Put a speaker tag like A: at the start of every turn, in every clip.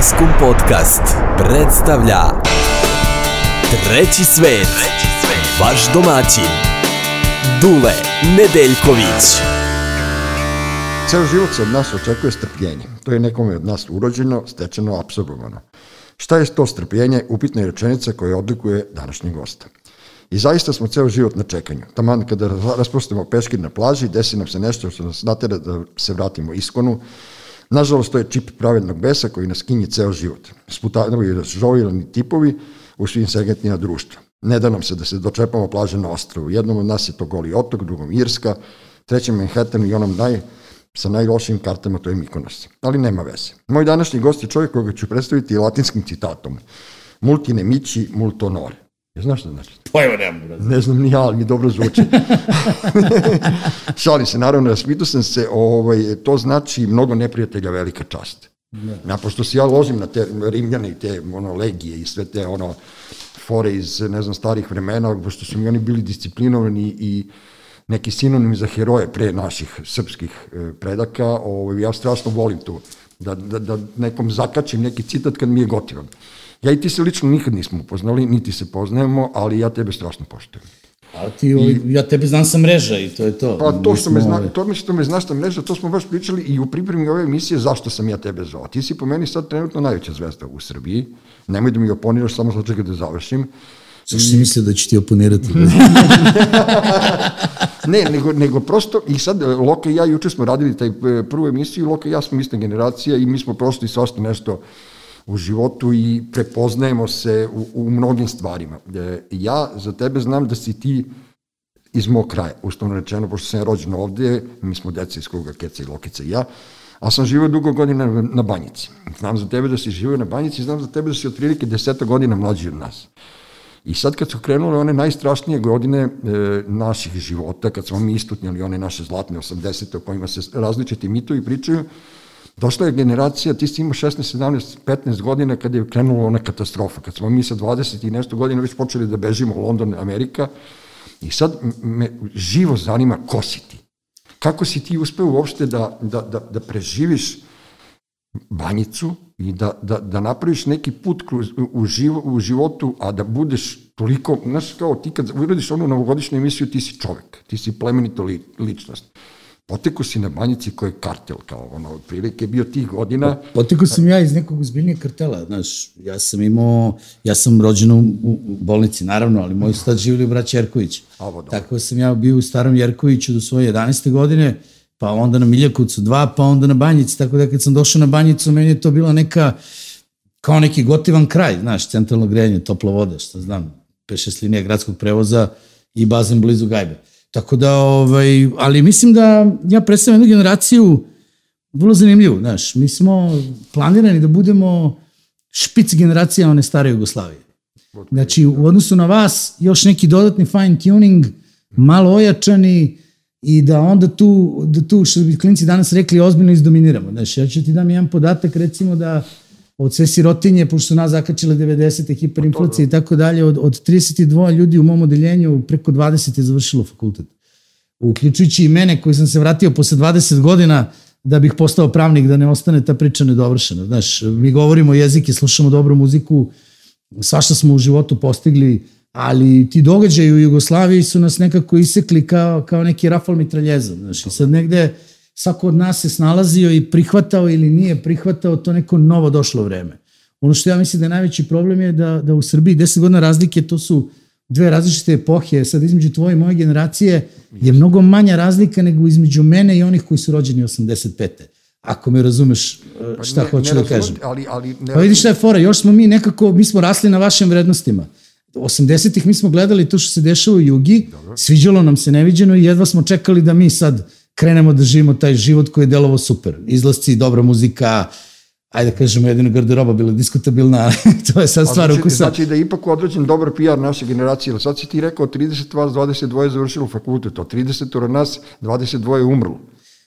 A: Maskum Podcast predstavlja Treći svet, vaš domaćin, Dule Nedeljković.
B: Ceo život se od nas očekuje strpljenje. To je nekome od nas urođeno, stečeno, apsorbovano. Šta je to strpljenje? Upitna je rečenica koja odlikuje današnjeg gosta. I zaista smo ceo život na čekanju. Taman kada raspustimo peškir na plaži, desi nam se nešto što nas natera da se vratimo iskonu. Nažalost, to je čip pravednog besa koji nas kinje ceo život. Sputanovi razžovirani tipovi u svim segmentima društva. Ne da nam se da se dočepamo plaže na ostrovu. Jednom od nas je to Goli otok, drugom Irska, trećem Manhattan i onom naj, sa najlošim kartama, to je Mikonos. Ali nema veze. Moj današnji gost je čovjek koga ću predstaviti latinskim citatom. Multine mici, multo nore. Ja znaš šta znači?
C: Pojma nemam.
B: Ne znam ni ja, ali mi dobro zvuči. Šalim se, naravno, raspitao sam se, ovaj, to znači mnogo neprijatelja, velika čast. Ne. Ja, pošto se ja ložim na te rimljane i te ono, legije i sve te ono, fore iz, ne znam, starih vremena, pošto su mi oni bili disciplinovani i neki sinonim za heroje pre naših srpskih e, predaka, ovaj, ja strašno volim tu, da, da, da nekom zakačim neki citat kad mi je gotivan. Ja i ti se lično nikad nismo upoznali, niti se poznajemo, ali ja tebe strašno poštujem.
C: A ti, I, ja tebe znam sa mreža i to je to.
B: Pa to što me, zna, to mi što me znaš sa mreža, to smo baš pričali i u pripremi ove emisije zašto sam ja tebe zvao. Ti si po meni sad trenutno najveća zvezda u Srbiji. Nemoj da mi oponiraš, samo sad čekaj da završim.
C: Zašto si mislio da će ti oponirati?
B: ne, nego, nego prosto, i sad Loka i ja juče smo radili taj e, prvu emisiju, Loka i ja smo ista generacija i mi smo prosto i svašta nešto u životu i prepoznajemo se u, u mnogim stvarima. E, ja za tebe znam da si ti iz mog kraja, ustavno rečeno, pošto sam rođen ovde, mi smo deca iz kruga Keca i Lokica i ja, a sam živio dugo godina na, Banjici. Znam za tebe da si živio na Banjici, znam za tebe da si otprilike deseta godina mlađi od nas. I sad kad su krenule one najstrašnije godine e, naših života, kad smo mi istutnjali one naše zlatne 80. o kojima se različiti mitovi pričaju, Došla je generacija, ti si imao 16, 17, 15 godina kada je krenula ona katastrofa, kad smo mi sa 20 i nešto godina već počeli da bežimo u London, Amerika, i sad me živo zanima ko si ti. Kako si ti uspeo uopšte da, da, da, da preživiš banjicu i da, da, da napraviš neki put u, živo, u životu, a da budeš toliko, znaš kao ti kad uradiš onu novogodišnju emisiju, ti si čovek, ti si plemenito li, ličnost. Poteku si na banjici koji je kartel, kao ono, otprilike bio tih godina.
C: Poteku sam ja iz nekog uzbiljnijeg kartela, znaš, ja sam imao, ja sam rođen u, u bolnici, naravno, ali moj stad živili u braći Jerković. Ovo, Tako sam ja bio u starom Jerkoviću do svoje 11. godine, pa onda na Miljakovcu 2, pa onda na banjici, tako da kad sam došao na banjicu, meni je to bila neka, kao neki gotivan kraj, znaš, centralno grejanje, topla voda, što znam, 5-6 linija gradskog prevoza i bazen blizu Gajbe. Tako da, ovaj, ali mislim da ja predstavljam jednu generaciju vrlo zanimljivu, znaš, mi smo planirani da budemo špic generacija one stare Jugoslavije. Znači, u odnosu na vas, još neki dodatni fine tuning, malo ojačani i da onda tu, da tu što bi klinci danas rekli, ozbiljno izdominiramo. Znači, ja ću ti dam jedan podatak, recimo da od sve sirotinje, pošto su nas zakačile 90. hiperinflacije i tako dalje, od, od 32 ljudi u mom odeljenju preko 20 je završilo fakultet. Uključujući i mene koji sam se vratio posle 20 godina da bih postao pravnik, da ne ostane ta priča nedovršena. Znaš, mi govorimo jezike, slušamo dobru muziku, svašta smo u životu postigli, ali ti događaji u Jugoslaviji su nas nekako isekli kao, kao neki rafal mitraljeza. Znaš, i sad negde svako od nas se snalazio i prihvatao ili nije prihvatao to neko novo došlo vreme. Ono što ja mislim da je najveći problem je da, da u Srbiji 10 godina razlike to su dve različite epohe, sad između tvoje i moje generacije je mnogo manja razlika nego između mene i onih koji su rođeni 85. Ako me razumeš šta pa ne, hoću ne da kažem.
B: Ali, ali ne
C: pa vidiš šta je fora, još smo mi nekako, mi smo rasli na vašim vrednostima. 80-ih mi smo gledali to što se dešava u Jugi, Dobro. sviđalo nam se neviđeno i jedva smo čekali da mi sad krenemo da živimo taj život koji je delovo super. Izlasci, dobra muzika, ajde da kažemo, jedino garderoba bila diskutabilna, to je sad stvar
B: znači,
C: ukusa.
B: Znači da je ipak određen dobar PR naše generacije, ali sad si ti rekao 30 vas 22 je završilo fakultet, od 30 od nas 22 je umrlo.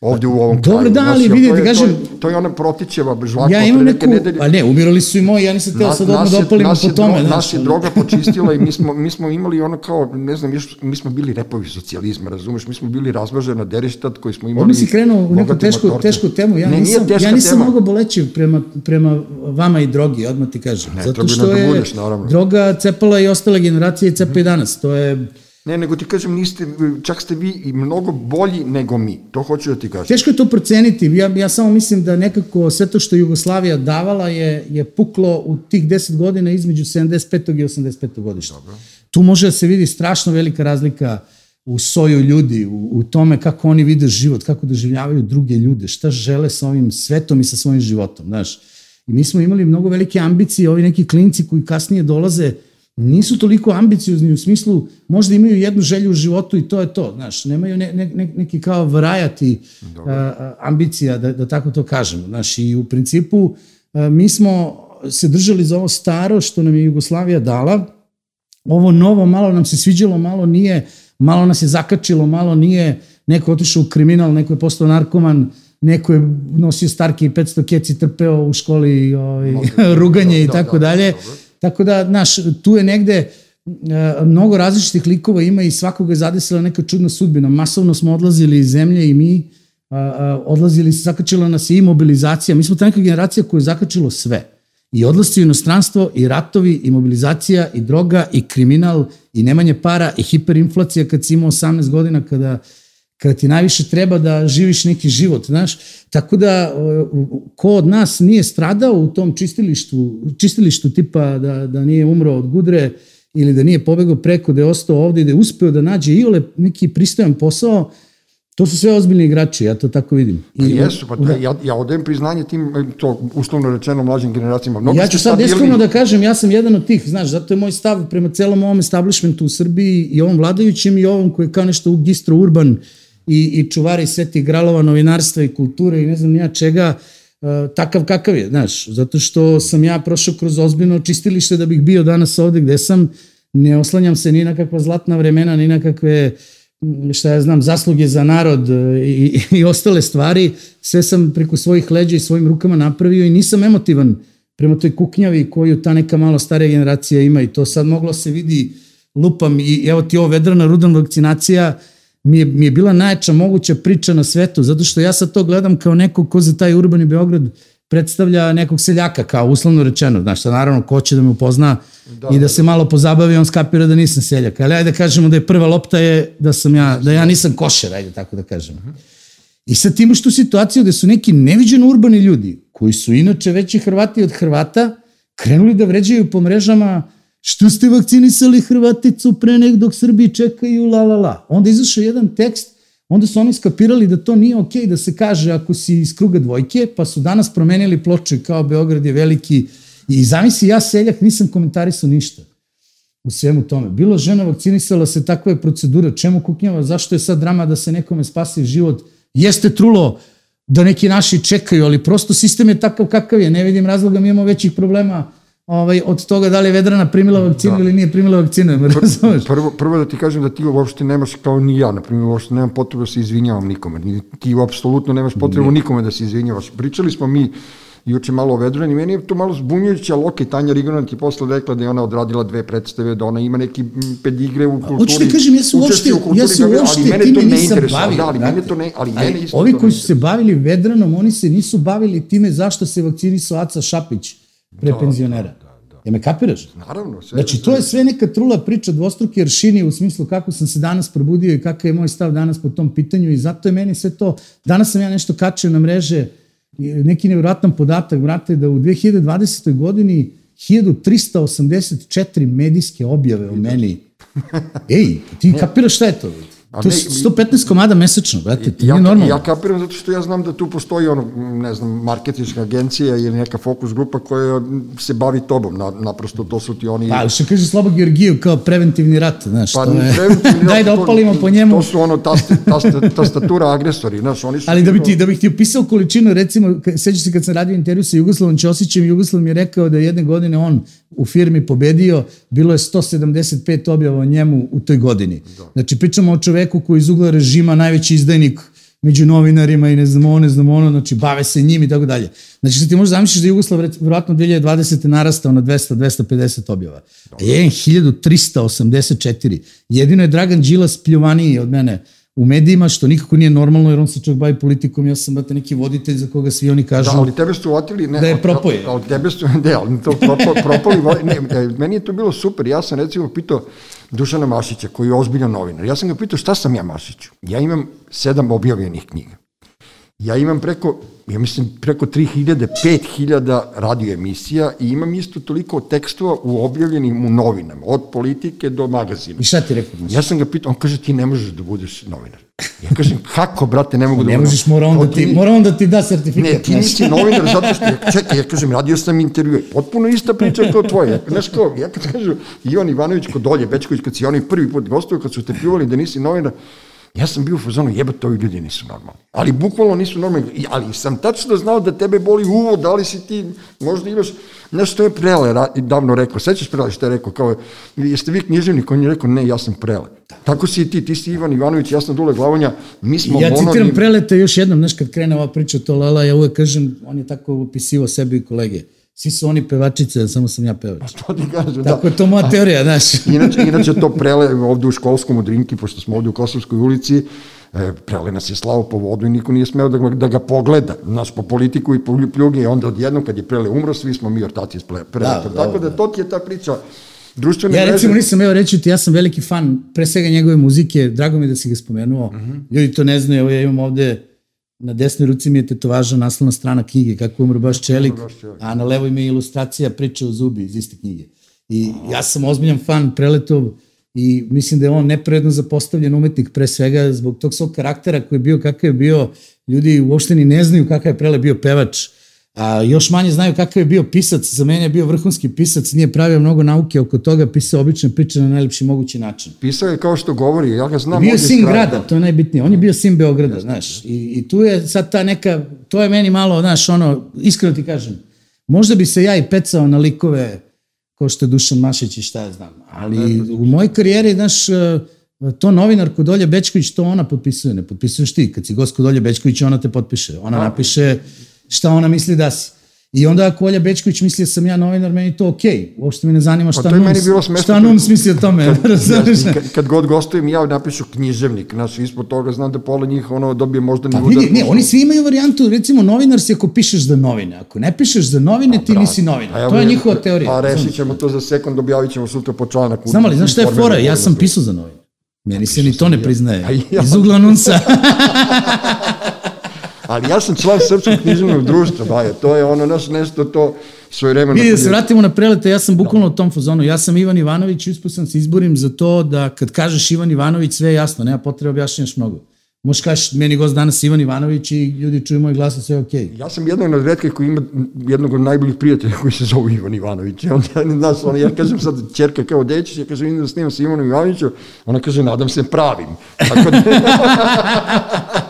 B: Ovde u ovom
C: Dobro, kraju. da, ali vidite, kažem...
B: To je, to je ona protićeva žvaka.
C: Ja imam neku, nedelje. a ne, umirali su i moji, ja nisam teo sad odmah da opalim po tome.
B: Dro, nas je droga počistila i mi smo, mi smo imali ono kao, ne znam, mi smo bili repovi socijalizma, razumeš, mi smo bili razmažena derištat koji smo imali... Ovdje
C: si krenuo u neku tešku, tešku temu, ja ne, nisam, ja nisam mnogo bolećiv prema, prema vama i drogi, odmah ti kažem. Ne, Zato što da je budeš, droga cepala i ostale generacije i cepa i danas, to je
B: Ne, nego ti kažem, niste, čak ste vi i mnogo bolji nego mi. To hoću da ti kažem.
C: Teško je to proceniti. Ja, ja samo mislim da nekako sve to što Jugoslavija davala je, je puklo u tih 10 godina između 75. i 85. godišta. Dobro. Tu može da se vidi strašno velika razlika u soju ljudi, u, u tome kako oni vide život, kako doživljavaju druge ljude, šta žele sa ovim svetom i sa svojim životom, znaš. I mi smo imali mnogo velike ambicije, ovi neki klinci koji kasnije dolaze, nisu toliko ambiciozni u smislu, možda imaju jednu želju u životu i to je to, znaš, nemaju ne, ne, neki kao varajati a, ambicija, da, da tako to kažemo, znaš, i u principu a, mi smo se držali za ovo staro što nam je Jugoslavija dala, ovo novo malo nam se sviđalo, malo nije, malo nas je zakačilo, malo nije, neko otišao u kriminal, neko je postao narkoman, neko je nosio starke i 500 keci trpeo u školi ovaj, ruganje i da, tako da, dalje. Tako da, znaš, tu je negde e, mnogo različitih likova ima i svakoga je zadesila neka čudna sudbina. Masovno smo odlazili iz zemlje i mi odlazili, zakačila nas i mobilizacija. Mi smo ta neka generacija koja je zakačilo sve. I odlasci u inostranstvo, i ratovi, i mobilizacija, i droga, i kriminal, i nemanje para, i hiperinflacija kad si imao 18 godina, kada kada ti najviše treba da živiš neki život, znaš. Tako da, ko od nas nije stradao u tom čistilištu, čistilištu tipa da, da nije umro od gudre ili da nije pobegao preko, da je ostao ovde i da je uspeo da nađe i ole neki pristojan posao, To su sve ozbiljni igrači, ja to tako vidim.
B: I, pa jesu, pa da, ja, ja odajem priznanje tim, to uslovno rečeno, mlađim generacijama. Mnogo
C: ja ću sad iskreno da kažem, ja sam jedan od tih, znaš, zato je moj stav prema celom ovom establishmentu u Srbiji i ovom vladajućem i ovom koji je kao nešto gistro urban, uh, i, i čuvari svetih gralova novinarstva i kulture i ne znam nija čega, uh, takav kakav je, znaš, zato što sam ja prošao kroz ozbiljno čistilište da bih bio danas ovde gde sam, ne oslanjam se ni na kakva zlatna vremena, ni na kakve šta ja znam, zasluge za narod e, i, i ostale stvari, sve sam preko svojih leđa i svojim rukama napravio i nisam emotivan prema toj kuknjavi koju ta neka malo starija generacija ima i to sad moglo se vidi lupam i evo ti ovo vedrana rudan vakcinacija, uh, mi je, mi je bila najjača moguća priča na svetu, zato što ja sad to gledam kao neko ko za taj urbani Beograd predstavlja nekog seljaka, kao uslovno rečeno, znaš, šta naravno ko će da me upozna da, i da, da se malo pozabavi, on skapira da nisam seljak. Ali ajde da kažemo da je prva lopta je da sam ja, da ja nisam košer, ajde tako da kažemo. I sad imaš tu situaciju gde su neki neviđeno urbani ljudi, koji su inače veći Hrvati od Hrvata, krenuli da vređaju po mrežama Što ste vakcinisali Hrvaticu pre nek dok Srbiji čekaju, la la la. Onda izašao jedan tekst, onda su oni skapirali da to nije okej okay da se kaže ako si iz kruga dvojke, pa su danas promenili ploče kao Beograd je veliki. I zamisli, ja seljak nisam komentarisao ništa u svemu tome. Bilo žena vakcinisala se, takva je procedura, čemu kuknjava, zašto je sad drama da se nekome spasi život? Jeste trulo da neki naši čekaju, ali prosto sistem je takav kakav je, ne vidim razloga, mi imamo većih problema ovaj, od toga da li je Vedrana primila vakcinu da. ili nije primila vakcinu, me razumeš?
B: Prvo, prvo da ti kažem da ti uopšte nemaš, kao ni ja, na primjer, uopšte nemam potrebu da se izvinjavam nikome. Ti apsolutno nemaš potrebu ne. nikome da se izvinjavaš. Pričali smo mi juče malo o Vedrani, meni je to malo zbunjujuće, ali ok, Tanja Rigonan ti posle rekla da je ona odradila dve predstave, da ona ima neki pedigre u kulturi. Hoću
C: ti kažem, ja se uopšte, ja se uopšte time nisam bavio.
B: Da, ali mene to ne, ali, ali mene isto
C: Ovi koji su se bavili Vedranom, oni se nisu bavili time zašto se vakcinisao Aca Šapić pre da, penzionera. Da, da, da. Ja me kapiraš?
B: Naravno. Sve,
C: znači, to je sve neka trula priča dvostruke aršini u smislu kako sam se danas probudio i kakav je moj stav danas po tom pitanju i zato je meni sve to, danas sam ja nešto kačio na mreže, neki nevjerojatan podatak, vrate, da u 2020. godini 1384 medijske objave o meni. Ej, ti kapiraš šta je to? A to je 115 komada mesečno, brate, to ja, nije normalno.
B: Ja kapiram zato što ja znam da tu postoji ono, ne znam, marketinška agencija ili neka fokus grupa koja se bavi tobom, na, naprosto to su ti oni...
C: Pa, što kaže Slobo Georgiju, kao preventivni rat, znaš, pa, to je... Preventivni Daj da opalimo
B: to,
C: po njemu.
B: To su ono tast, tast, tastatura agresori, znaš, oni su...
C: Ali da bih ti, da bih ti opisao količinu, recimo, sećaš se kad sam radio intervju sa Jugoslavom Ćosićem, Jugoslav mi je rekao da jedne godine on u firmi pobedio, bilo je 175 objava o njemu u toj godini. Da. Znači, pričamo o čoveku koji iz ugla režima najveći izdajnik među novinarima i ne znam ono, ne znam ono, znači bave se njim i tako dalje. Znači što ti možeš zamišljati da Jugoslav vjerojatno 2020. narastao na 200-250 objava. A je 1384. Jedino je Dragan Đilas pljuvaniji od mene u medijima, što nikako nije normalno, jer on se čak bavi politikom, ja sam bate neki voditelj za koga svi oni kažu...
B: Da, ali tebe su otili... Ne,
C: da je propoje.
B: Ali tebe su, ne, ali to propo, propoli, ne, e, meni je to bilo super, ja sam recimo pitao Dušana Mašića, koji je ozbiljan novinar, ja sam ga pitao šta sam ja Mašiću? Ja imam sedam objavljenih knjiga. Ja imam preko, ja mislim, preko 3000, 5000 radio emisija i imam isto toliko tekstova u objavljenim u novinama, od politike do magazina.
C: I šta ti rekao?
B: Ja sam ga pitao, on kaže ti ne možeš da budeš novinar. Ja kažem, kako, brate, ne mogu da
C: budem. Ne možeš, mora on, da ti, mora on da ti da sertifikat.
B: Ne, ti nisi novinar zato što, ja, čekaj, ja kažem, radio sam intervju, potpuno ista priča kao tvoja. Znaš kao, ja kad kažu, Ivan Ivanović kod Dolje, Bečković, kad si oni prvi put gostovao, kad su te pljuvali da nisi novinar, Ja sam bio u fazonu, jebate, ovi ljudi nisu normalni. Ali bukvalno nisu normalni. Ali sam tačno znao da tebe boli uvo, da li si ti, možda imaš, nešto je prele, davno rekao, sećaš prele što je rekao, kao, jeste vi književnik? On je rekao, ne, ja sam prele. Tako si i ti, ti si Ivan Ivanović, ja sam Dule Glavonja, mi smo
C: Ja citiram mononim... prelete još jednom, znaš, kad krene ova priča to Lala, ja uvek kažem, on je tako opisivo sebi i kolege svi su oni pevačice, samo sam ja pevač.
B: Pa to ti kažem,
C: Tako da. je to moja teorija, znaš.
B: inače, inače to prele ovde u školskom u Drinki, pošto smo ovde u Kosovskoj ulici, e, prele nas je slao po vodu i niko nije smeo da, da ga pogleda, nas po politiku i po pljuge, i onda odjednom kad je prele umro, svi smo mi ortaci iz prele. Da, Tako da, da, da, to ti je ta priča društvene
C: Ja recimo nisam, evo reći ti, ja sam veliki fan pre svega njegove muzike, drago mi je da si ga spomenuo. Uh mhm. -huh. Ljudi to ne znaju, evo ja imam ovde na desnoj ruci mi je tetovaža naslovna strana knjige Kako umro baš čelik, a na levoj mi je ilustracija priče o zubi iz iste knjige. I ja sam ozbiljan fan Preletov i mislim da je on nepredno zapostavljen umetnik pre svega zbog tog svog karaktera koji je bio kakav je bio, ljudi uopšte ni ne znaju kakav je Prele bio pevač, A, još manje znaju kakav je bio pisac, za mene je bio vrhunski pisac, nije pravio mnogo nauke oko toga, pisao obične priče na najlepši mogući način.
B: Pisao je kao što govori, ja ga znam.
C: Bio sin grada, to je najbitnije, on je bio sin Beograda, znaš, i, i tu je sad ta neka, to je meni malo, znaš, ono, iskreno ti kažem, možda bi se ja i pecao na likove ko što je Dušan Mašić i šta ja znam, ali u mojoj karijeri, znaš, to novinar kod Olje Bečković, to ona potpisuje, ne potpisuješ ti, kad si gost kod Olje Bečković, ona te potpiše, ona napiše šta ona misli da si. I onda ako Olja Bečković misli da sam ja novinar, meni to okej. Okay. Uopšte me ne zanima šta, pa Nums, šta Nums misli o tome.
B: Kad, kad, kad god gostujem, ja napišu književnik. Znaš, ispod toga znam da pola njih ono dobije možda
C: pa, vidi, Ne, oni svi imaju varijantu, recimo novinar si ako pišeš za novine. Ako ne pišeš za novine, pa, ti nisi novinar. To je njihova teorija.
B: Pa rešit ćemo to za sekund, objavit ćemo sutra po članak.
C: Znam ali, znaš šta je fora? Ja sam pisao za novine. Meni se ni to ne priznaje. Iz ugla Nunsa.
B: Ali ja sam član Srpskog književnog društva, baje, to je ono naš nešto to svoje vremena.
C: Vidi, da se vratimo na prelete, ja sam bukvalno u tom fazonu, ja sam Ivan Ivanović, uspio sam se izborim za to da kad kažeš Ivan Ivanović, sve je jasno, nema potrebe objašnjaš mnogo. Možeš kaš, meni gost danas Ivan Ivanović i ljudi čuju moj glas i sve je okej.
B: Okay. Ja sam jedan od redke koji ima jednog od najboljih prijatelja koji se zove Ivan Ivanović. I on, znaš, on, ja kažem sad, čerka kao dečić, ja kažem, idem da snimam sa Ivanom Ivanovićem, ona kaže, nadam se pravim. Tako da,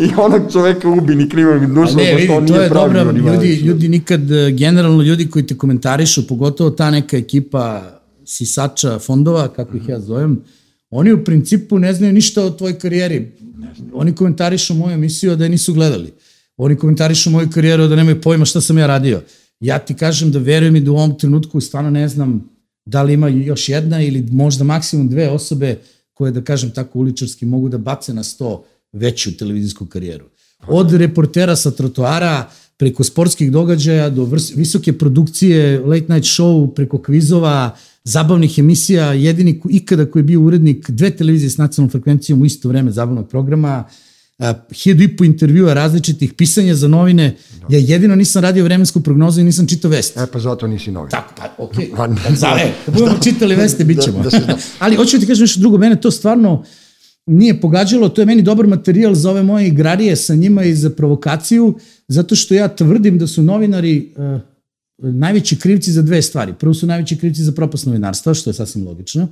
B: I onog čoveka ubi ni krivo ni dušno, ne, vidi, to, to je dobro,
C: ljudi, ljudi nikad, e, generalno ljudi koji te komentarišu, pogotovo ta neka ekipa sisača fondova, kako ih ja zovem, oni u principu ne znaju ništa o tvojoj karijeri Oni komentarišu moju emisiju da je nisu gledali. Oni komentarišu moju karijeru da nemaju pojma šta sam ja radio. Ja ti kažem da verujem i da u ovom trenutku stvarno ne znam da li ima još jedna ili možda maksimum dve osobe koje, da kažem tako uličarski, mogu da bace na sto veću televizijsku karijeru. Od reportera sa trotoara, preko sportskih događaja do visoke produkcije, late night show, preko kvizova, zabavnih emisija, jedini ikada koji je bio urednik dve televizije s nacionalnom frekvencijom u isto vreme zabavnog programa, hiljadu i po intervjua različitih pisanja za novine. Ja jedino nisam radio vremensku prognozu i nisam čitao vesti.
B: E, pa zato nisi novinar.
C: Tako, pa, okej. Okay. Pa, za, e, kad budemo čitali veste, bit ćemo. Da, da, da Ali hoću ti kažem nešto drugo, mene to stvarno nije pogađalo, to je meni dobar materijal za ove moje igrarije sa njima i za provokaciju, zato što ja tvrdim da su novinari uh, najveći krivci za dve stvari. Prvo su najveći krivci za propast novinarstva, što je sasvim logično,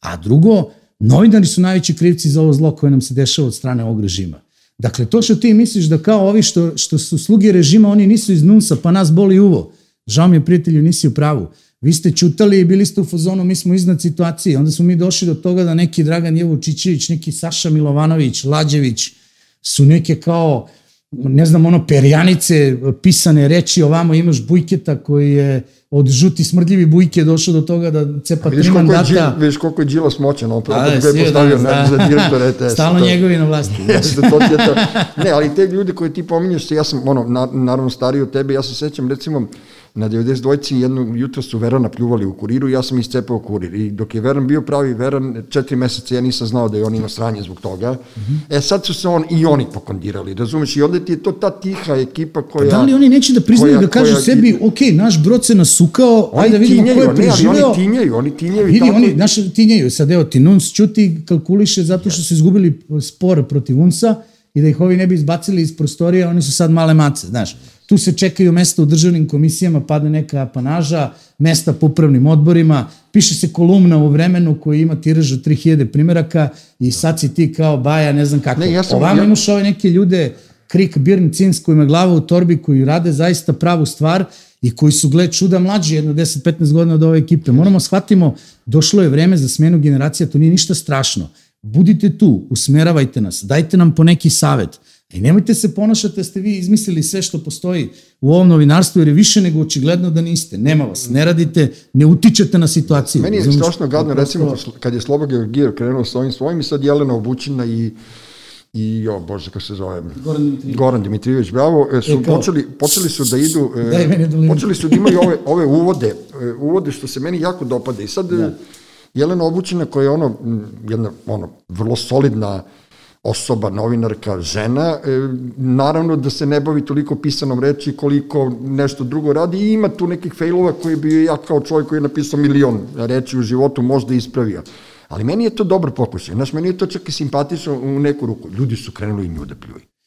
C: a drugo, novinari su najveći krivci za ovo zlo koje nam se dešava od strane ovog režima. Dakle, to što ti misliš da kao ovi što, što su sluge režima, oni nisu iz Nunsa, pa nas boli uvo. Žao mi je, prijatelju, nisi u pravu. Vi ste čutali i bili ste u fazonu, mi smo iznad situacije. Onda smo mi došli do toga da neki Dragan Jevo Čičević, neki Saša Milovanović, Lađević, su neke kao, ne znam, ono, perjanice, pisane reči, ovamo imaš Bujketa koji je od žuti smrdljivi bujke došao do toga da cepa tri mandata.
B: Vidiš koliko je Đilas moćan, on prvo kad ga je postavio da, da. za direktor ETS.
C: Stalno njegovi na vlasti.
B: Jeste, to je to. Ne, ali te ljude koje ti pominješ, ja sam, ono, na, naravno stariji od tebe, ja se sećam, recimo, na 92-ci jedno jutro su Verana pljuvali u kuriru i ja sam iscepao kurir. I dok je Veran bio pravi Veran, četiri meseca ja nisam znao da je on ima sranje zbog toga. Mm -hmm. E sad su se on i oni pokondirali, razumeš? I onda ti je to ta tiha ekipa koja...
C: Pa da li oni neće da priznaju koja, da kažu koja, sebi, ok, naš brod se nasukao, ajde da vidimo tinjaju, ko je preživeo.
B: Ne, ali oni tinjaju, oni tinjaju.
C: Vidi, tako... oni, naš tinjaju, sad evo ti Nuns čuti, kalkuliše zato što su izgubili spor protiv Unsa i da ih ovi ne bi izbacili iz prostorije, oni su sad male mace, znaš. Tu se čekaju mesta u državnim komisijama, padne neka apanaža, mesta po upravnim odborima, piše se kolumna u vremenu koji ima tiraž od 3000 primjeraka i sad si ti kao baja, ne znam kako. Ne, ja sam, Ovamo ja... imaš ove neke ljude, Krik, Birn, Cins, koji ima glava u torbi, koji rade zaista pravu stvar i koji su, gled, čuda mlađi, jedno 10-15 godina od ove ekipe. Moramo shvatimo, došlo je vreme za smenu generacija, to nije ništa strašno. Budite tu, usmeravajte nas, dajte nam po neki savet. I nemojte se ponašati da ste vi izmislili sve što postoji u ovom novinarstvu, jer je više nego očigledno da niste. Nema vas, ne radite, ne utičete na situaciju.
B: Meni je strašno gadno, recimo, kad je Sloba Georgijev krenuo s ovim svojim i sad Jelena Obućina i i jo, bože, kako se zove?
C: Goran Dimitrijević.
B: Goran Dimitrijević, bravo. E, su e, počeli, počeli su da idu, e, počeli su da imaju ove, ove uvode, e, uvode što se meni jako dopada. I sad da. Jelena Obućina koja je ono, jedna ono, vrlo solidna osoba, novinarka, žena, e, naravno da se ne bavi toliko pisanom reči koliko nešto drugo radi i ima tu nekih failova koje bi ja kao čovjek koji je napisao milion reči u životu možda ispravio. Ali meni je to dobro pokušaj. Znaš, meni je to čak i simpatično u neku ruku. Ljudi su krenuli nju da pljuju.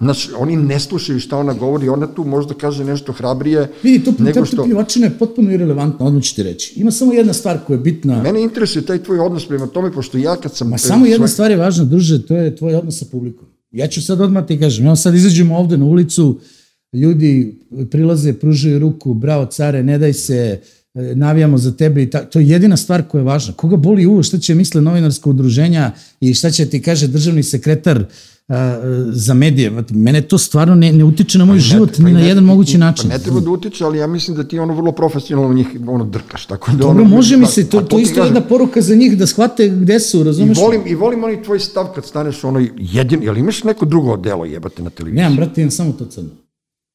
B: Znaš, oni ne slušaju šta ona govori, ona tu možda kaže nešto hrabrije.
C: Vidi, to nego što... pljuvačina je potpuno irelevantna, odmah ću ti reći. Ima samo jedna stvar koja je bitna.
B: Mene interesuje taj tvoj odnos prema tome, pošto ja kad sam...
C: Ma samo jedna stvar je važna, druže, to je tvoj odnos sa publikom. Ja ću sad odmah ti kažem, ja sad izađemo ovde na ulicu, ljudi prilaze, pružaju ruku, bravo care, ne daj se, e, navijamo za tebe i ta, to je jedina stvar koja je važna. Koga boli uvo, šta će misle novinarska udruženja i šta će ti kaže državni sekretar za medije. Mene to stvarno ne, ne utiče na moj pa ne, život pa ni na jedan mogući način.
B: Pa ne treba da utiče, ali ja mislim da ti ono vrlo profesionalno njih ono drkaš. Tako da
C: Dobro,
B: ono,
C: može mi se, to, to, to isto je jedna poruka za njih da shvate gde su, razumeš?
B: I volim, I volim onaj tvoj stav kad staneš ono jedin, jel imaš neko drugo delo jebate na televiziji?
C: Nemam, brate, imam samo to crno.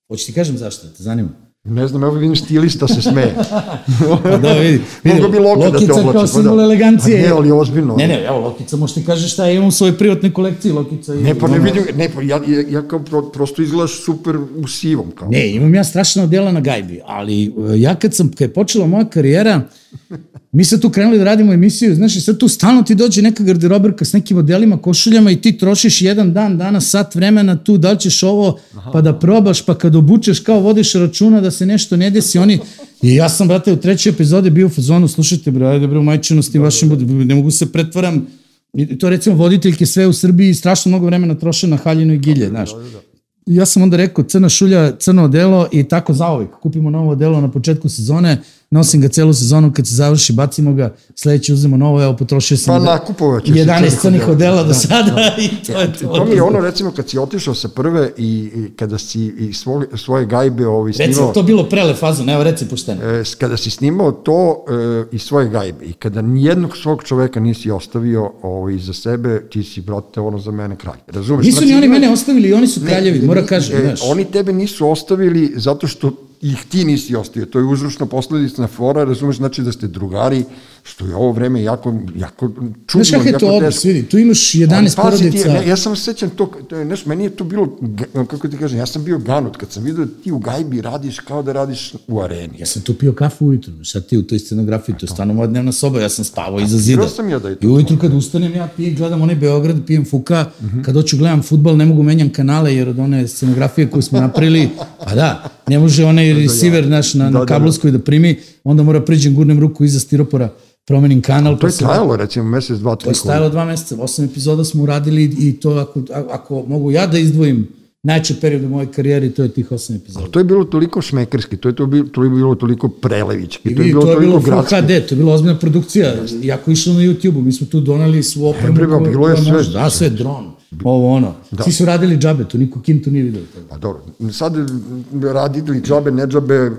C: Hoće ti kažem zašto, te zanima?
B: Ne znam, evo vidim stilista se smeje.
C: pa da, vidi. vidi
B: Mogu bi Loki da te oblači.
C: kao simbol pa da. elegancije.
B: Pa ne, ali ozbiljno.
C: Ne, ne, evo Lokica, možeš ti kažeš šta je, imam u svojoj privatnoj kolekciji Lokica.
B: Ne, pa ne vidim, ne, pa ja, ja, ja kao pro, prosto izgledaš super u sivom. Kao.
C: Ne, imam ja strašno dela na gajbi, ali e, ja kad sam, kad je počela moja karijera, Mi sad tu krenuli da radimo emisiju, znaš, i sad tu stalno ti dođe neka garderoberka s nekim modelima, košuljama i ti trošiš jedan dan, danas, sat vremena tu, da li ćeš ovo, pa da probaš, pa kad obučeš, kao vodiš računa da se nešto ne desi, oni... I ja sam, brate, u trećoj epizodi bio u fazonu, slušajte, bre, ajde, bre, u majčinosti da, vašim, da, da. ne mogu se pretvaram, I to recimo voditeljke sve u Srbiji strašno mnogo vremena troše na haljinu i gilje, znaš. Da, da, da. Ja sam onda rekao crna šulja, crno odelo i tako zaovek. Kupimo novo odelo na početku sezone, nosim ga celu sezonu, kad se završi, bacimo ga, sledeće uzmemo novo, evo, potrošio sam
B: pa, nakupovat
C: 11 crnih odela do sada da. i to je to.
B: To mi je ono, recimo, kad si otišao sa prve i, i kada si i svoje, svoje gajbe ovaj, snimao... Recimo,
C: to bilo prele fazon, evo, reci pošteno.
B: E, kada si snimao to e, i svoje gajbe i kada nijednog svog čoveka nisi ostavio ovaj, za sebe, ti si, brate, ono za mene kralj. Razumeš?
C: Nisu znači, ni oni mene ostavili, oni su kraljevi, ne, mora kažem, e, znaš.
B: Oni tebe nisu ostavili zato što ih ti nisi ostavio. To je uzročno posledica fora, razumeš, znači da ste drugari, što je ovo vreme jako, jako čudno.
C: Znaš kako je to odnos, vidi, tu imaš 11 porodica. Ti,
B: ne, ja sam sećam to, to je, znaš, meni je to bilo, kako ti kažem, ja sam bio ganut kad sam vidio da ti u gajbi radiš kao da radiš u areni.
C: Ja sam tu pio kafu ujutru, sad ti u toj scenografiji, to je stvarno moja dnevna soba, ja sam spavao iza zida.
B: sam ja da je
C: to. I ujutru kad ustanem, ja pijem, gledam onaj Beograd, pijem fuka, uh mhm. -huh. kad hoću gledam futbal, ne mogu menjam kanale, jer od one scenografije koje smo napravili, pa da, ne može onaj receiver naš na, da, na kablovskoj da, da primi, onda mora priđem gurnem ruku iza stiropora promenim kanal.
B: To je pa trajalo recimo mesec, dva, tri.
C: To je trajalo dva meseca, osam epizoda smo uradili i to ako, ako mogu ja da izdvojim najče period u mojoj karijeri, to je tih osam epizoda.
B: to je bilo toliko šmekerski, to je, to bilo, to je bilo toliko prelevički,
C: I, to je bilo, to je bilo Full HD, to je bilo ozbiljna produkcija, jako išlo na YouTube-u, mi smo tu donali svu opremu.
B: E, bilo je sve.
C: Da, sve, dron ovo ono. Da. Svi su radili džabe, to niko kintu nije vidio.
B: Pa dobro, sad radili džabe, ne džabe...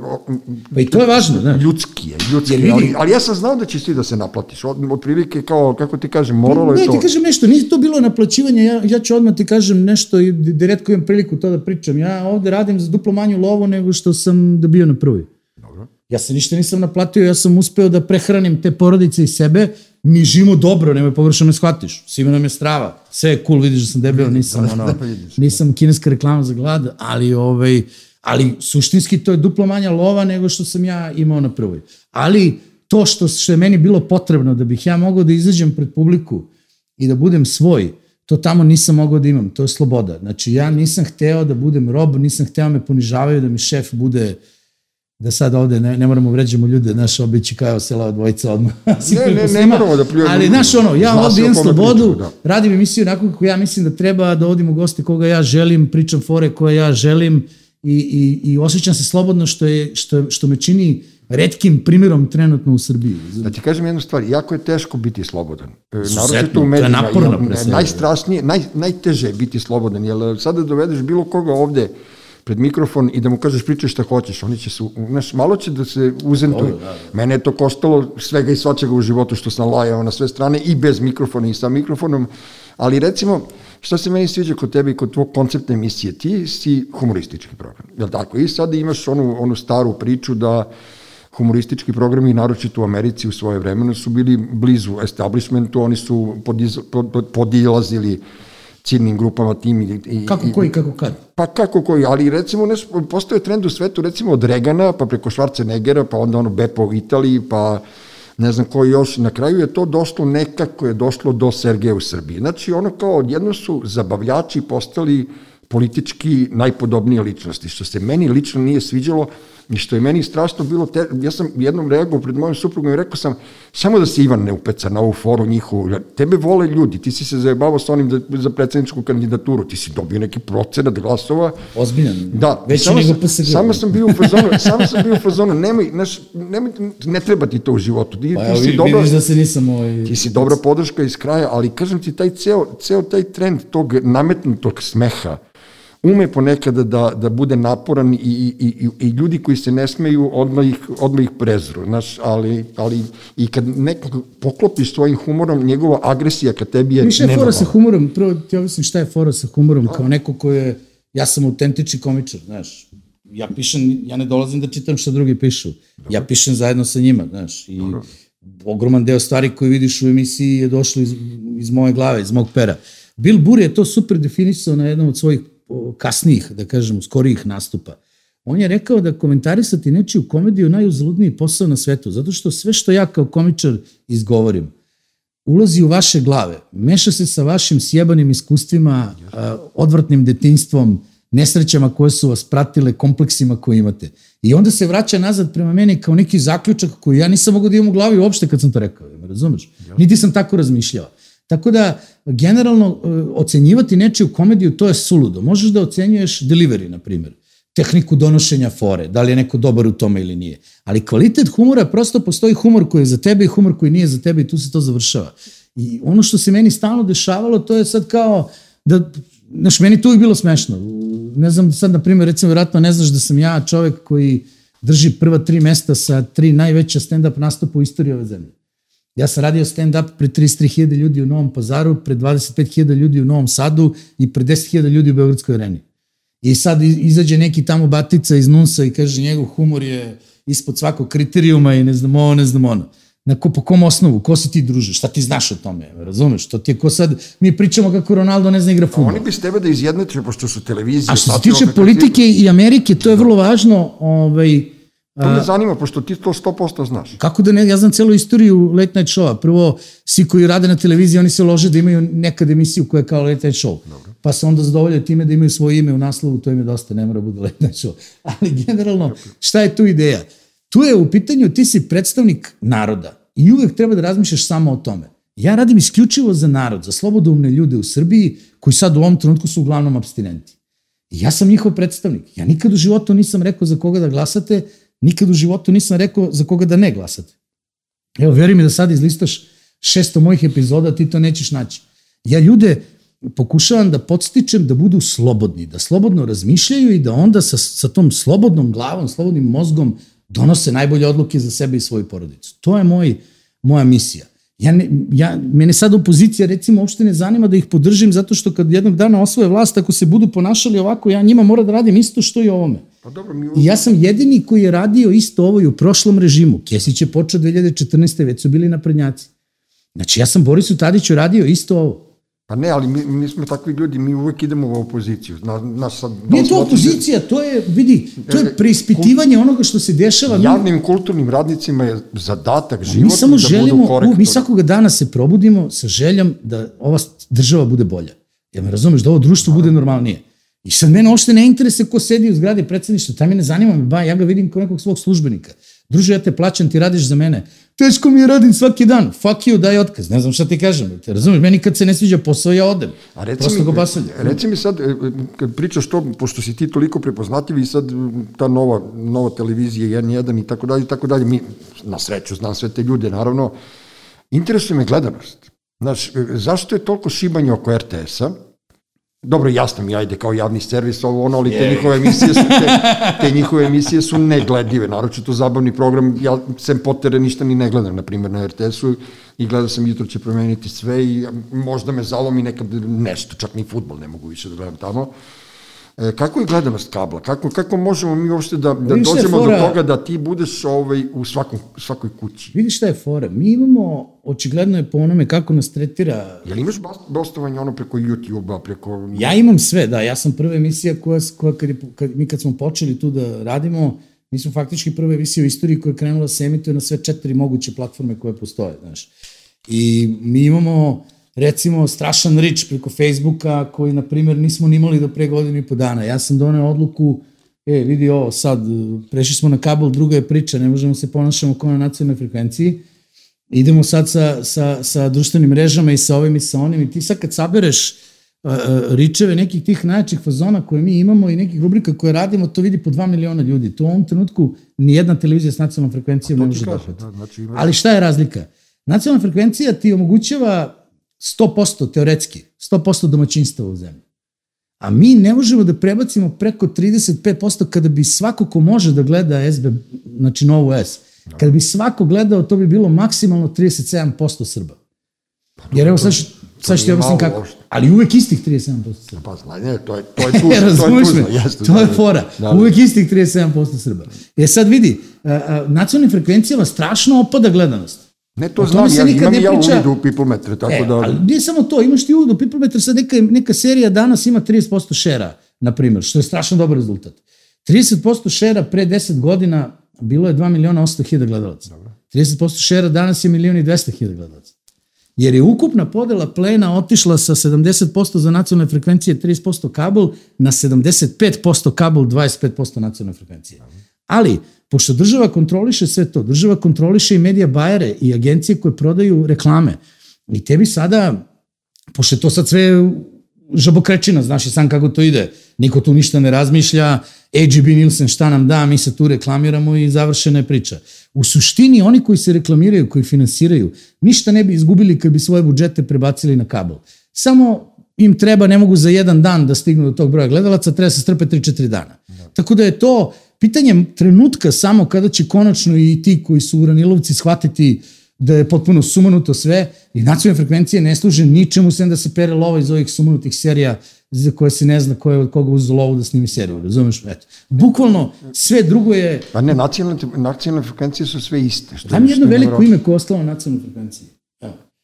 C: Pa i to je važno, da.
B: Ljudski je, ljudski je, ali, ali ja sam znao da ćeš ti da se naplatiš. Od, od prilike kao, kako ti kažem, moralo
C: ne,
B: je to...
C: Ne, ti kažem nešto, nije to bilo naplaćivanje, ja, ja ću odmah ti kažem nešto i direktko imam priliku to da pričam. Ja ovde radim za duplo manju lovu nego što sam dobio na prvoj. Dobro. Ja se ništa nisam naplatio, ja sam uspeo da prehranim te porodice i sebe, mi živimo dobro, nemoj pogrešno me shvatiš. Svima nam je strava, sve je cool, vidiš da sam debel, nisam, ono, da, nisam kineska reklama za glad, ali, ovaj, ali suštinski to je duplo manja lova nego što sam ja imao na prvoj. Ali to što, što je meni bilo potrebno da bih ja mogao da izađem pred publiku i da budem svoj, to tamo nisam mogao da imam, to je sloboda. Znači ja nisam hteo da budem rob, nisam hteo da me ponižavaju, da mi šef bude uh, da sad ovde ne, ne moramo vređamo ljude, naš obići kao sela dvojica odmah.
B: ne, ne, ne moramo da pljujemo.
C: Ali, znaš, ono, ja ovde imam slobodu, da. radim emisiju onako kako ja mislim da treba, da odim u goste koga ja želim, pričam fore koje ja želim i, i, i osjećam se slobodno što, je, što, što me čini redkim primjerom trenutno u Srbiji.
B: Da ti kažem jednu stvar, jako je teško biti slobodan. E, naročito u medijima. To je naporno. Najstrašnije, naj, najteže je biti slobodan, jer sada dovedeš bilo koga ovde, pred mikrofon i da mu kažeš pričaj šta hoćeš, oni će se, znaš, malo će da se uzentuju. Da, da. Mene je to koštalo svega i svačega u životu što sam lajao na sve strane i bez mikrofona i sa mikrofonom, ali recimo, šta se meni sviđa kod tebe i kod tvog koncepta emisije, ti si humoristički program, je li tako? I sad imaš onu, onu staru priču da humoristički programi, naročito u Americi u svoje vremena, su bili blizu establishmentu, oni su podiz, pod, podilazili ciljnim grupama tim i,
C: i kako koji kako kad
B: pa kako koji ali recimo ne postoje trend u svetu recimo od Regana pa preko Schwarzeneggera pa onda ono Beppo u Italiji pa ne znam koji još, na kraju je to došlo nekako je došlo do Sergeja u Srbiji. Znači ono kao odjedno su zabavljači postali politički najpodobnije ličnosti, što se meni lično nije sviđalo, I što je meni strašno bilo, te, ja sam jednom reagovao pred mojim suprugom i rekao sam, samo da se Ivan ne upeca na ovu foru njihovu, tebe vole ljudi, ti si se zajebavao sa onim da, za predsedničku kandidaturu, ti si dobio neki procenat glasova.
C: Ozbiljan,
B: da,
C: već
B: samo
C: nego PSG.
B: Samo sam bio u fazonu, samo sam bio u fazonu, nemoj, neš, nemoj, ne treba ti to u životu. Ti,
C: pa, ti si dobra, vidiš da se nisam ovaj...
B: Ti si dobra podrška iz kraja, ali kažem ti, taj ceo, ceo taj trend tog nametnutog smeha, ume ponekada da, da bude naporan i, i, i, i ljudi koji se ne smeju odmah ih, odmah ih prezru, znaš, ali, ali i kad nekog poklopiš svojim humorom, njegova agresija kad tebi je
C: Više je fora sa humorom, prvo ti objasnim šta je fora sa humorom, kao neko ko je, ja sam autentični komičar, znaš, ja pišem, ja ne dolazim da čitam šta drugi pišu, Dobro. ja pišem zajedno sa njima, znaš, i Dobro. ogroman deo stvari koje vidiš u emisiji je došlo iz, iz moje glave, iz mog pera. Bill Burr je to super definisao na jednom od svojih kasnijih, da kažem, skorijih nastupa. On je rekao da komentarisati nečiju komediju najuzaludniji posao na svetu, zato što sve što ja kao komičar izgovorim, ulazi u vaše glave, meša se sa vašim sjebanim iskustvima, odvrtnim detinstvom, nesrećama koje su vas pratile, kompleksima koje imate. I onda se vraća nazad prema meni kao neki zaključak koji ja nisam mogu da imam u glavi uopšte kad sam to rekao, me razumeš? Niti sam tako razmišljao. Tako da, generalno, e, ocenjivati nečiju komediju, to je suludo. Možeš da ocenjuješ delivery, na primjer, tehniku donošenja fore, da li je neko dobar u tome ili nije. Ali kvalitet humora, prosto postoji humor koji je za tebe i humor koji nije za tebe i tu se to završava. I ono što se meni stalno dešavalo, to je sad kao da, znaš, meni tu je bilo smešno. Ne znam, sad, na primjer, recimo, vjerojatno ne znaš da sam ja čovek koji drži prva tri mesta sa tri najveća stand-up nastupa u istoriji ove zemlje. Ja sam radio stand-up pred 33.000 ljudi u Novom pazaru, pred 25.000 ljudi u Novom Sadu i pred 10.000 ljudi u Beogradskoj areni. I sad izađe neki tamo batica iz Nunsa i kaže njegov humor je ispod svakog kriterijuma i ne znam ovo, ne znam ono. Na ko, po kom osnovu? Ko si ti druže? Šta ti znaš o tome? Razumeš? To ti je ko sad, mi pričamo kako Ronaldo ne zna igra futbol.
B: Oni bi s tebe da izjednače, pošto su televizije...
C: A što se tiče politike i Amerike, to je vrlo važno, ovaj,
B: To me zanima, pošto ti to 100% znaš.
C: Kako da ne, ja znam celu istoriju Late Night Showa. Prvo, svi koji rade na televiziji, oni se lože da imaju nekad emisiju koja je kao Late Night Show. Dobro. Pa se onda zadovolje time da imaju svoje ime u naslovu, to im je dosta, ne mora bude Late Night Show. Ali generalno, šta je tu ideja? Tu je u pitanju, ti si predstavnik naroda i uvek treba da razmišljaš samo o tome. Ja radim isključivo za narod, za slobodomne ljude u Srbiji, koji sad u ovom trenutku su uglavnom abstinenti. I ja sam njihov predstavnik. Ja nikad u životu nisam rekao za koga da glasate, Nikad u životu nisam rekao za koga da ne glasate. Evo, veri mi da sad izlistaš 600 mojih epizoda, ti to nećeš naći. Ja ljude, pokušavam da podstičem da budu slobodni, da slobodno razmišljaju i da onda sa, sa tom slobodnom glavom, slobodnim mozgom donose najbolje odluke za sebe i svoju porodicu. To je moj, moja misija. Ja ne, ja, mene sad opozicija recimo uopšte ne zanima da ih podržim zato što kad jednog dana osvoje vlast, ako se budu ponašali ovako, ja njima moram da radim isto što i ovome. Pa dobro, mi... I ja sam jedini koji je radio isto ovo i u prošlom režimu. Kesić je počeo 2014. već su bili naprednjaci. Znači ja sam Borisu Tadiću radio isto ovo.
B: Pa ne, ali mi, mi smo takvi ljudi, mi uvek idemo u opoziciju. Na, na sad,
C: Nije to opozicija, to je, vidi, to je preispitivanje onoga što se dešava.
B: Javnim kulturnim radnicima je zadatak životni mi samo
C: da želimo, budu Mi svakoga dana se probudimo sa željom da ova država bude bolja. Ja me razumeš, da ovo društvo bude normalnije. I sad mene ošte ne interese ko sedi u zgradi predsedništva, taj me ne zanima, ba, ja ga vidim kao nekog svog službenika. Druže, ja te plaćam, ti radiš za mene. Teško mi je radim svaki dan. Fuck you, daj otkaz. Ne znam šta ti kažem. Te razumeš, meni kad se ne sviđa posao, ja odem. A reci Prosto mi, go.
B: Reci mi sad, e, kad pričaš to, pošto si ti toliko prepoznatljiv i sad ta nova, nova televizija, N1 i tako dalje, i tako dalje, mi, na sreću, znam sve te ljude, naravno, interesuje me gledanost. Znaš, e, zašto je toliko šibanje oko RTS-a? Dobro, jasno mi, ajde, kao javni servis, ovo ono, ali te njihove emisije su, te, te njihove emisije su negledive, naročito zabavni program, ja sem potere ništa ni ne gledam, na primjer, na RTS-u i gledao sam jutro će promeniti sve i možda me zalomi nekad nešto, čak ni futbol ne mogu više da gledam tamo. E, kako je gledanost kabla? Kako, kako možemo mi uopšte da, da dođemo fora, do toga da ti budeš ovaj, u svakom, svakoj kući?
C: Vidiš šta je fora? Mi imamo, očigledno je po onome kako nas tretira...
B: Jel imaš gostovanje ono preko YouTube-a, preko...
C: Ja imam sve, da. Ja sam prva emisija koja, koja kad, je, kad, mi kad smo počeli tu da radimo, mi smo faktički prva emisija u istoriji koja je krenula da se emituje na sve četiri moguće platforme koje postoje, znaš. I mi imamo recimo strašan rič preko Facebooka koji, na primjer, nismo ni imali do pre godinu i po dana. Ja sam doneo odluku, e, vidi ovo, sad, prešli smo na kabel, druga je priča, ne možemo se ponašamo kao na nacionalnoj frekvenciji, idemo sad sa, sa, sa društvenim mrežama i sa ovim i sa onim i ti sad kad sabereš uh, ričeve nekih tih najjačih fazona koje mi imamo i nekih rubrika koje radimo, to vidi po 2 miliona ljudi. To u ovom trenutku ni jedna televizija s nacionalnom frekvencijom ne može da Da, znači ima... Ali šta je razlika? Nacionalna frekvencija ti omogućava 100% teoretski, 100% domaćinstva u zemlji. A mi ne možemo da prebacimo preko 35% kada bi svako ko može da gleda SB, znači novu S, kada bi svako gledao, to bi bilo maksimalno 37% Srba. Jer evo sad, sad što ti objasnim kako. Ali uvek istih 37% Srba.
B: Pa zna, ne, to je, to je tužno. Razumiješ
C: jeste, to je fora. Da, da. Uvek istih 37% Srba. E sad vidi, nacionalnim frekvencijama strašno opada gledanost.
B: Ne, to znam, ja imam ja priča... uvid u pipometre, tako e, da...
C: Ali nije samo to, imaš ti uvid u pipometre, sad neka, neka serija danas ima 30% šera, na primjer, što je strašno dobar rezultat. 30% šera pre 10 godina bilo je 2 miliona 800 hiljada gledalaca. Dobro. 30% šera danas je milion i 200 hiljada gledalaca. Jer je ukupna podela plena otišla sa 70% za nacionalne frekvencije, 30% kabel, na 75% kabel, 25% nacionalne frekvencije. Ali, pošto država kontroliše sve to, država kontroliše i medija bajere i agencije koje prodaju reklame. I tebi sada, pošto je to sad sve žabokrečina, znaš i sam kako to ide, niko tu ništa ne razmišlja, AGB Nielsen šta nam da, mi se tu reklamiramo i završena je priča. U suštini, oni koji se reklamiraju, koji finansiraju, ništa ne bi izgubili kad bi svoje budžete prebacili na kabel. Samo im treba, ne mogu za jedan dan da stignu do tog broja gledalaca, treba se strpe 3-4 dana. Da. Tako da je to Pitanje trenutka samo kada će konačno i ti koji su uranilovci shvatiti da je potpuno sumanuto sve i nacionalne frekvencije ne služe ničemu sem da se pere lova iz ovih sumanutih serija za koje se ne zna ko je od koga uzeo lovu da snimi seriju, razumeš? Eto. Bukvalno sve drugo je...
B: Pa ne, nacionalne, nacionalne frekvencije su sve iste.
C: Što, Dam jedno veliko ime koje je ostalo na nacionalnoj frekvenciji.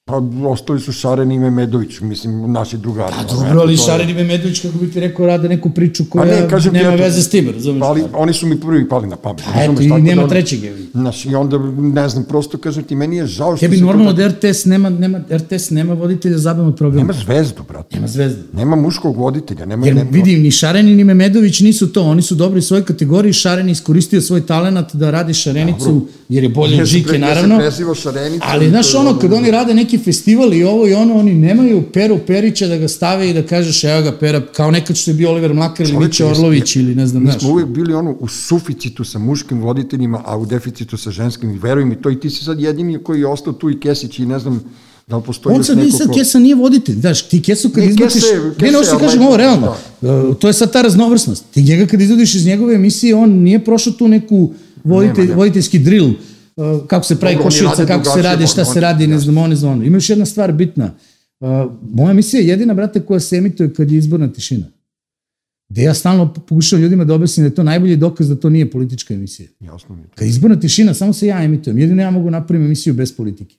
B: Pa ostali su Šaren i Memedović, mislim, naši drugari.
C: Pa dobro, ali Šaren i Memedović, kako bi ti rekao, rade neku priču koja pa ne, kažem, nema veze s tim, razumiješ?
B: Ali oni su mi prvi pali na pamet.
C: Pa eto, i nema da, trećeg. Je.
B: Znaš, i onda, ne znam, prosto kažem ti, meni je žao što...
C: Tebi normalno da RTS nema, nema, RTS nema voditelja zabavnog programa.
B: Nema zvezdu, brate.
C: Nema zvezdu.
B: Nema muškog voditelja. Nema,
C: Jer
B: nema...
C: vidim, ni Šaren ni Memedović nisu to, oni su dobri u svojoj kategoriji, Šaren iskoristio svoj talenat da radi Šarenicu, Dobro. jer je bolje od Žike, naravno. Ali, znaš, ono, kad oni rade neki festival i ovo i ono, oni nemaju Peru Perića da ga stave i da kažeš evo ga Pera, kao nekad što je bio Oliver Mlakar ili Miće Orlović ili ne znam,
B: Mi smo uvijek bili ono u suficitu sa muškim voditeljima, a u deficitu sa ženskim, i veruj mi to, i ti si sad jedini koji je ostao tu i Kesić i ne znam, Da li postoji
C: On sad,
B: neko
C: sad
B: ko-
C: Kesa nije voditelj, znaš, ti Kesu kad izbaciš, ne, ne, hoću ti kažem ovo realno, Uh, to je sad ta raznovrsnost. Ti njega kad izvodiš iz njegove emisije, on nije prošao tu neku voditelj,
B: Nema, ne.
C: voditeljski drill, kako se pravi
B: Dobro, rade
C: kako se radi, šta
B: on-
C: se radi, ne znam, on, ne znam. Ima još jedna stvar bitna. Uh, moja emisija je jedina, brate, koja se emituje kad je izborna tišina. Gde ja stalno pokušavam ljudima da objasnim da je to najbolji dokaz da to nije politička emisija.
B: Jasno mi je.
C: Kad je izborna tišina, samo se ja emitujem. Jedino ja mogu napraviti emisiju bez politike.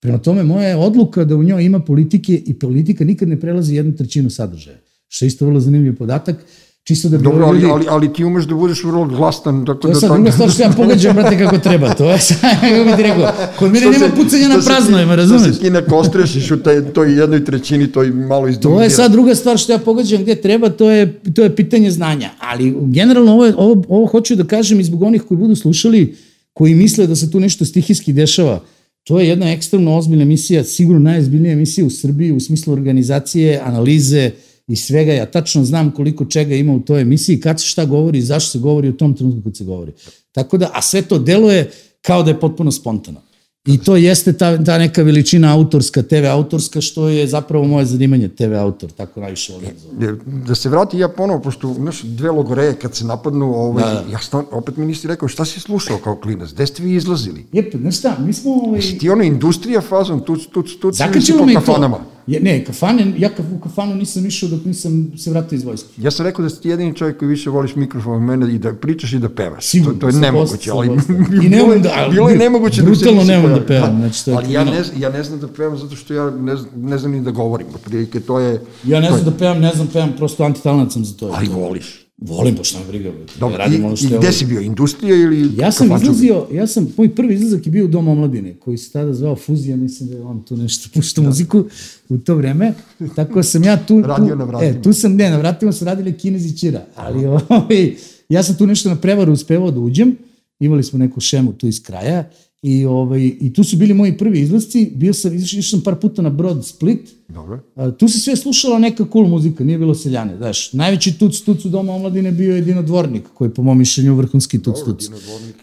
C: Prema tome, moja je odluka da u njoj ima politike i politika nikad ne prelazi jednu trećinu sadržaja. Što je isto vrlo zanimljiv podatak. Čisto da bi
B: Dobro, ali,
C: ljudi...
B: ali, ali ti umeš da budeš vrlo glastan. Tako
C: To je
B: da
C: sad druga stvar što ja pogađam, brate, kako treba. To je sad, kako bi ti rekao, kod mene nema pucanja na
B: ti-
C: razumeš?
B: Što se ti ne kostrešiš u taj, toj jednoj trećini, to i malo
C: To
B: izdominira.
C: je sad druga stvar što ja pogađam gde treba, to je, to je pitanje znanja. Ali generalno ovo, je- ovo, ovo hoću da kažem i zbog onih koji budu slušali, koji misle da se tu nešto stihijski dešava. To je jedna ekstremno ozbiljna emisija, sigurno najozbiljnija emisija u Srbiji u smislu organizacije, analize i svega. Ja tačno znam koliko čega ima u toj emisiji, kad se šta govori i zašto se govori u tom trenutku kad se govori. Tako da, a sve to deluje kao da je potpuno spontano. I to jeste ta, ta neka veličina autorska, TV autorska, što je zapravo moje zanimanje, TV autor, tako najviše volim. da
B: Da se vrati ja ponovo, pošto znaš, dve logoreje kad se napadnu, ovaj,
C: Da, da.
B: ja stan, opet mi nisi rekao šta si slušao kao klinac, gde ste vi izlazili?
C: Jep, znaš šta, mi smo... Ovaj,
B: Ti ono industrija fazon, tuc, tuc, tuc, ili si
C: zakačilo
B: po
C: me i
B: kafanama?
C: to. Je, ne, kafane, ja ka- u kafanu nisam išao dok nisam se vratio iz vojske.
B: Ja sam rekao da si ti jedini čovjek koji više voliš mikrofon od mene i da pričaš i da pevaš.
C: Sigurno,
B: to, to je nemoguće, ali
C: I ne umem da- ali
B: bilo je nemoguće da se
C: ne umem da pevam, znači to je
B: ali ja ne, znam- ja ne znam da pevam zato što ja ne, znam- ne znam ni da govorim, otprilike to je...
C: Ja ne
B: to je-
C: znam da pevam, ne znam da pevam, prosto antitalent sam za to.
B: Ali voliš.
C: Volim, pa šta me briga.
B: Dobro,
C: radim
B: i,
C: ono što
B: i gde si bio, industrija ili
C: Ja sam izlazio, ja sam, moj prvi izlazak je bio u Dom omladine, koji se tada zvao Fuzija, mislim da je on tu nešto puštao muziku u to vreme, tako sam ja tu...
B: Radio
C: tu,
B: na vratima.
C: E, tu sam, ne, na vratima su radili Kinezi Čira, ali ovaj, ja sam tu nešto na prevaru uspevao da uđem, imali smo neku šemu tu iz kraja, i, ovaj, i tu su bili moji prvi izlasci, bio sam, išao sam par puta na Brod Split,
B: Dobro.
C: A, tu se sve slušala neka cool muzika, nije bilo seljane, znaš. Najveći tuc tuc u Doma omladine bio je Dino Dvornik, koji je po mom mišljenju vrhunski tuc tuc.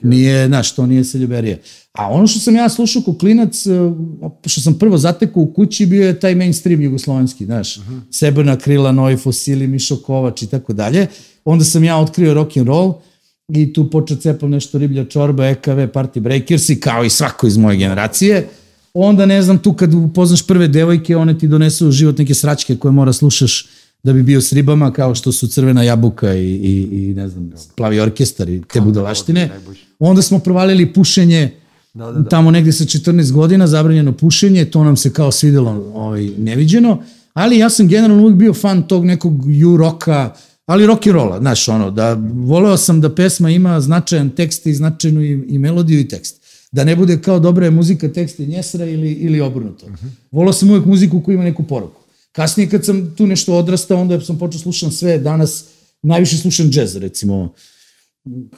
C: Nije, znaš, to nije seljuberija. A ono što sam ja slušao ko klinac, e, što sam prvo zatekao u kući, bio je taj mainstream jugoslovenski, znaš. Sebrna krila, Novi fosili, Mišo Kovač i tako dalje. Onda sam ja otkrio rock and roll i tu počeo cepam nešto riblja čorba, EKV, Party Breakers i kao i svako iz moje generacije onda ne znam tu kad upoznaš prve devojke, one ti donesu u život neke sračke koje mora slušaš da bi bio s ribama, kao što su crvena jabuka i, i, i ne znam, plavi orkestar i te budalaštine. Onda smo provalili pušenje, da, da, da. tamo negde sa 14 godina, zabranjeno pušenje, to nam se kao svidelo ovaj, neviđeno, ali ja sam generalno uvijek bio fan tog nekog ju-roka, ali rock and rolla, znaš, ono, da voleo sam da pesma ima značajan tekst i značajnu i, i melodiju i tekst da ne bude kao dobra je muzika, tekst je njesra ili, ili obrnuto. Uh -huh. Volao sam uvijek muziku koja ima neku poruku. Kasnije kad sam tu nešto odrastao, onda sam počeo slušam sve, danas najviše slušam džez, recimo,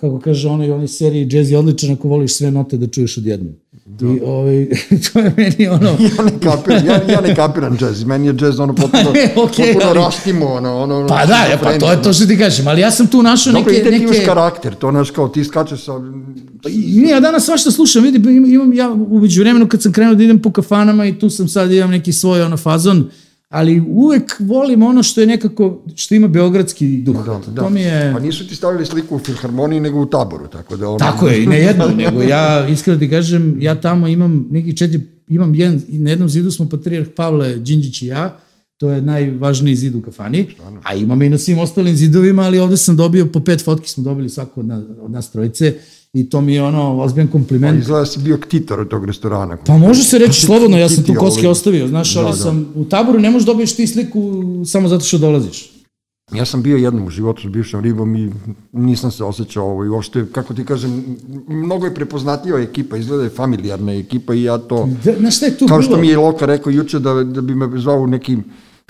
C: kako kaže onaj, onaj seriji džez je odličan ako voliš sve note da čuješ odjednom. Da. I ovaj, to je meni ono...
B: ja ne kapiram, ja, ja ne kapiram džez, meni je džez ono potpuno, okay, potpuno ali... rastimo, ono, ono...
C: Pa da, je, pa to je to što ti kažem, ali ja sam tu našao neke...
B: Dobro, i ti
C: neke...
B: imaš karakter, to znaš kao ti skačeš sa...
C: Pa, nije, ja danas svašta slušam, vidi, imam, ja umeđu vremenu kad sam krenuo da idem po kafanama i tu sam sad imam neki svoj ono fazon, ali uvek volim ono što je nekako, što ima beogradski duh.
B: Da, da.
C: To mi je...
B: Pa nisu ti stavili sliku u filharmoniji, nego u taboru, tako da ono...
C: Tako je, i ne jedno, nego ja, iskreno ti kažem, ja tamo imam neki četiri, imam jedan, na jednom zidu smo patrijarh Pavle Đinđić i ja, to je najvažniji zid u kafani, a imam i na svim ostalim zidovima, ali ovde sam dobio, po pet fotki smo dobili svako od nas, od nas trojice, i to mi je ono ozbiljan kompliment.
B: Pa izgleda da si bio ktitor od tog restorana.
C: Pa može se reći slobodno, ja sam tu kocke ostavio, znaš, ali da, da. sam u taboru ne možeš dobiješ ti sliku samo zato što dolaziš.
B: Ja sam bio jednom u životu s bivšom ribom i nisam se osjećao ovo i uopšte, kako ti kažem, mnogo je prepoznatljiva ekipa, izgleda je familijarna ekipa i ja to...
C: Da, na šta je tu
B: Kao
C: bilo?
B: što mi je Loka rekao juče da, da bi me zvao u neki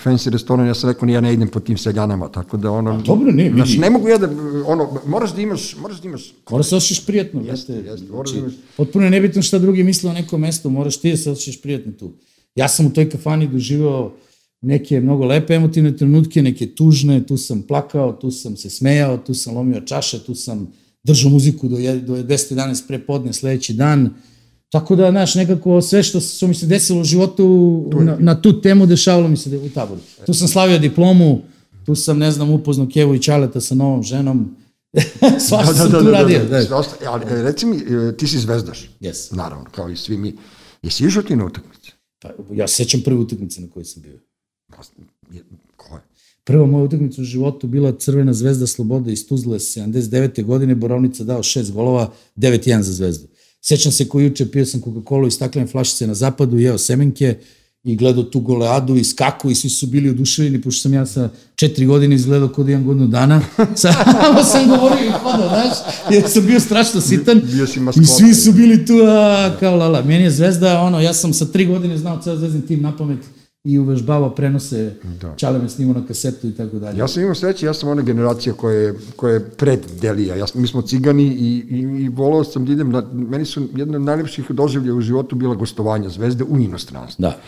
B: fancy restoran, ja sam rekao, ja ne idem po tim seljanama, tako da ono...
C: A dobro, ne, vidi.
B: Znači, ne mogu ja da, ono, moraš da imaš, moraš da imaš...
C: Moraš da se osjećaš prijatno,
B: jeste,
C: brate.
B: jeste, moraš
C: znači,
B: da imaš...
C: Potpuno je nebitno šta drugi misle o nekom mestu, moraš ti da se osjećaš prijatno tu. Ja sam u toj kafani doživao neke mnogo lepe emotivne trenutke, neke tužne, tu sam plakao, tu sam se smejao, tu sam lomio čaše, tu sam držao muziku do, do 10-11 pre podne sledeći dan, Tako da, znaš, nekako sve što, što mi se desilo u životu na, na tu temu dešavalo mi se u taboru. Tu sam slavio diplomu, tu sam, ne znam, upoznao Kevu i Čaleta sa novom ženom, Svašta da, da, sam da, tu da, radio. Da,
B: da. Ali, e, reci mi, e, ti si zvezdaš.
C: Yes.
B: Naravno, kao i svi mi. Jesi išao ti na utakmice?
C: Pa, ja sećam prve utakmice na kojoj sam bio.
B: Ko je?
C: Prva moja utakmica u životu bila Crvena zvezda Sloboda iz Tuzle 79. godine, Borovnica dao šest golova, 9-1 za zvezdu. Sećam se ko juče, pio sam Coca-Cola i staklene flašice na zapadu, jeo semenke, i gledao tu goleadu i skaku i svi su bili oduševljeni, pošto sam ja sa četiri godine izgledao kod jedan godinu dana. Samo sam govorio i hodao, znaš, jer sam bio strašno sitan.
B: Bio si
C: I svi su bili tu, a, kao lala. Meni je zvezda, ono, ja sam sa tri godine znao ceo zvezdin tim na pamet i uvežbavao prenose, da. čale me snimao na kasetu i tako dalje.
B: Ja sam imao sreće, ja sam ona generacija koja je, koja je pred Delija. Ja, mi smo cigani i, i, i volao sam da idem, na, meni su jedna od najlepših doživlja u životu bila gostovanja zvezde u inostranstvu.
C: Da.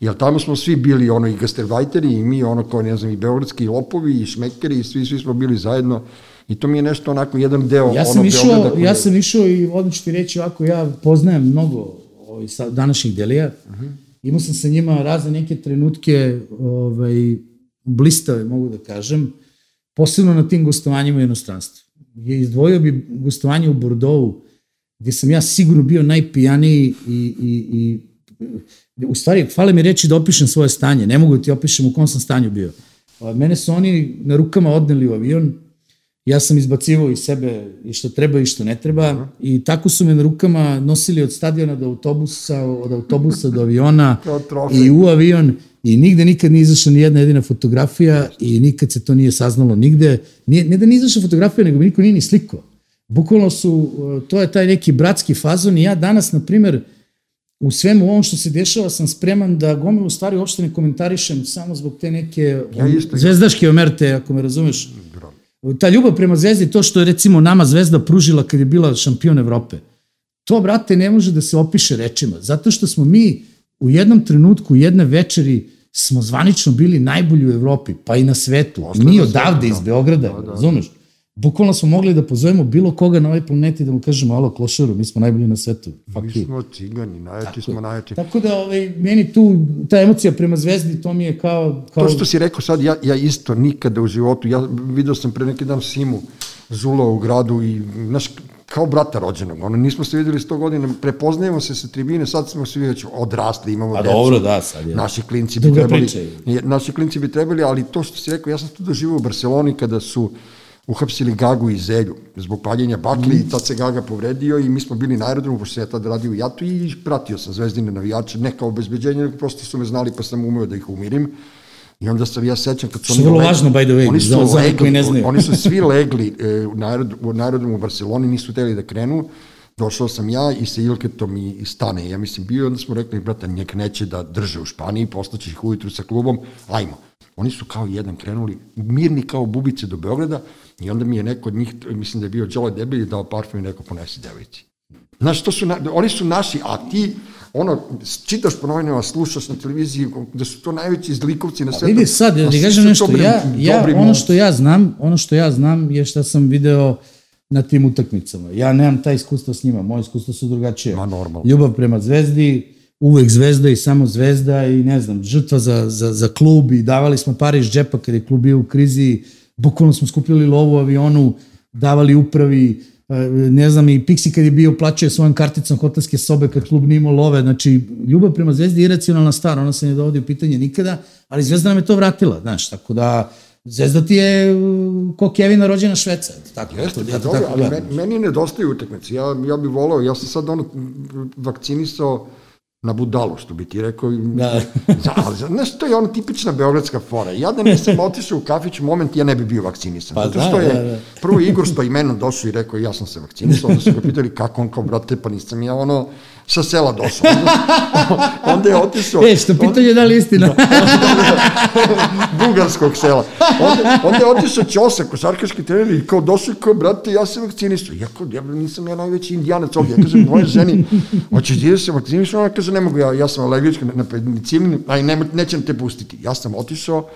B: Jer tamo smo svi bili ono i gastervajteri i mi ono kao ne znam i beogradski lopovi i šmekeri i svi, svi smo bili zajedno I to mi je nešto onako jedan deo
C: ja sam ono išao, Beograda. Ja sam išao i odmah ću ti reći ovako, ja poznajem mnogo ovaj, današnjih delija. Uh mhm. -huh Imao sam sa njima razne neke trenutke ovaj, blistave, mogu da kažem, posebno na tim gostovanjima u inostranstvu. Je izdvojio bi gostovanje u Bordeaux, gde sam ja sigurno bio najpijaniji i, i, i u stvari, hvale mi reći da opišem svoje stanje, ne mogu da ti opišem u kom sam stanju bio. Mene su oni na rukama odneli u avion, ja sam izbacivao iz sebe i što treba i što ne treba. I tako su me na rukama nosili od stadiona do autobusa, od autobusa do aviona i u avion. I nigde nikad nije izašla ni jedna jedina fotografija i nikad se to nije saznalo nigde. Nije, ne da nije izašla fotografija, nego mi niko nije ni sliko. Bukvalno su, to je taj neki bratski fazon i ja danas, na primer, u svemu ovom što se dešava sam spreman da gomilu stvari uopšte ne komentarišem samo zbog te neke ja isto, zvezdaške omerte, ako me razumeš ta ljubav prema Zvezdi, to što je recimo nama Zvezda pružila kad je bila šampion Evrope, to, brate, ne može da se opiše rečima, zato što smo mi u jednom trenutku, jedne večeri, smo zvanično bili najbolji u Evropi, pa i na svetu. Mi odavde iz da. Beograda, da, da. razumeš? Bukvalno smo mogli da pozovemo bilo koga na ovoj planeti da mu kažemo alo klošaru, mi smo najbolji na svetu.
B: Fuck mi smo cigani, najjači tako, smo najjači.
C: Tako da ovaj, meni tu ta emocija prema zvezdi, to mi je kao... kao...
B: To što si rekao sad, ja, ja isto nikada u životu, ja video sam pre neki dan Simu Zula u gradu i, znaš, kao brata rođenog. Ono, nismo se videli 100 godina, prepoznajemo se sa tribine, sad smo svi već odrasli, imamo
C: A decu. dobro, da, sad je.
B: Naši klinci bi trebali, naši klinci bi trebali, ali to što si rekao, ja sam tu doživao u Barceloni kada su uhapsili Gagu i Zelju zbog paljenja bakli mm. i tad se Gaga povredio i mi smo bili na aerodromu, pošto se ja tad radio u Jatu i pratio sam zvezdine navijače, ne kao obezbeđenje, nego prosto su me znali pa sam umeo da ih umirim. I onda sam ja sećam kad su
C: oni... Vrlo važno, by the way, oni su za, za legli, ne znaju.
B: oni su svi legli e, u, aerodromu, u aerodromu u Barceloni, nisu teli da krenu, došao sam ja i sa Ilketom i, i Stane, ja mislim bio, onda smo rekli, brata, njek neće da drže u Španiji, postaće ih ujutru sa klubom, ajmo. Oni su kao jedan krenuli, mirni kao bubice do Beograda, I onda mi je neko od njih, mislim da je bio Đole Debelji, dao parfum i neko ponesi devojci. Znaš, to su, na, oni su naši, a ti, ono, čitaš po novinama, slušaš na televiziji, da su to najveći zlikovci na svetu.
C: Vidi sad, da ti kažem nešto, dobrim, ja, ja, ono što ja znam, ono što ja znam je šta sam video na tim utakmicama. Ja nemam taj iskustvo s njima, moje iskustvo su drugačije.
B: Ma normalno.
C: Ljubav prema zvezdi, uvek zvezda i samo zvezda i ne znam, žrtva za, za, za klub i davali smo pare iz džepa kada je klub bio u krizi, bukvalno smo skupili lovu u avionu, davali upravi, e, ne znam, i Pixi kad je bio plaćao svojom karticom hotelske sobe kad klub nije imao love, znači ljubav prema Zvezdi je iracionalna stvar, ona se ne dovodi u pitanje nikada, ali Zvezda nam je to vratila, znaš, tako da Zvezda ti je uh, ko Kevina rođena Šveca. Tako,
B: Jeste, ja to, pa tako ali meni, meni nedostaju utakmice. Ja, ja bih volao, ja sam sad ono vakcinisao na budalu, što bi ti rekao. Da. Za, ali, znaš, to je ona tipična beogradska fora. Ja da nisam otišao u kafić moment, ja ne bi bio vakcinisan. Pa, Zato što da, je da, da. prvo Igor imenom došao i rekao, ja sam se vakcinisao, onda su ga pitali kako on kao, brate, pa nisam ja ono, sa sela došao. Onda, onda je otišao...
C: E, što pitanje da li istina? Da,
B: bugarskog sela. Onda, onda je otišao Ćosa, košarkaški trener i kao došao kao, brate, ja se vakcinisao. Ja kao, ja nisam ja najveći indijanac ovdje. Ja kažem, moje ženi, hoćeš ti da se vakciniš? Ona kaže, ne mogu, ja, ja sam alergička na, na penicilin, aj ne, nećem te pustiti. Ja sam otišao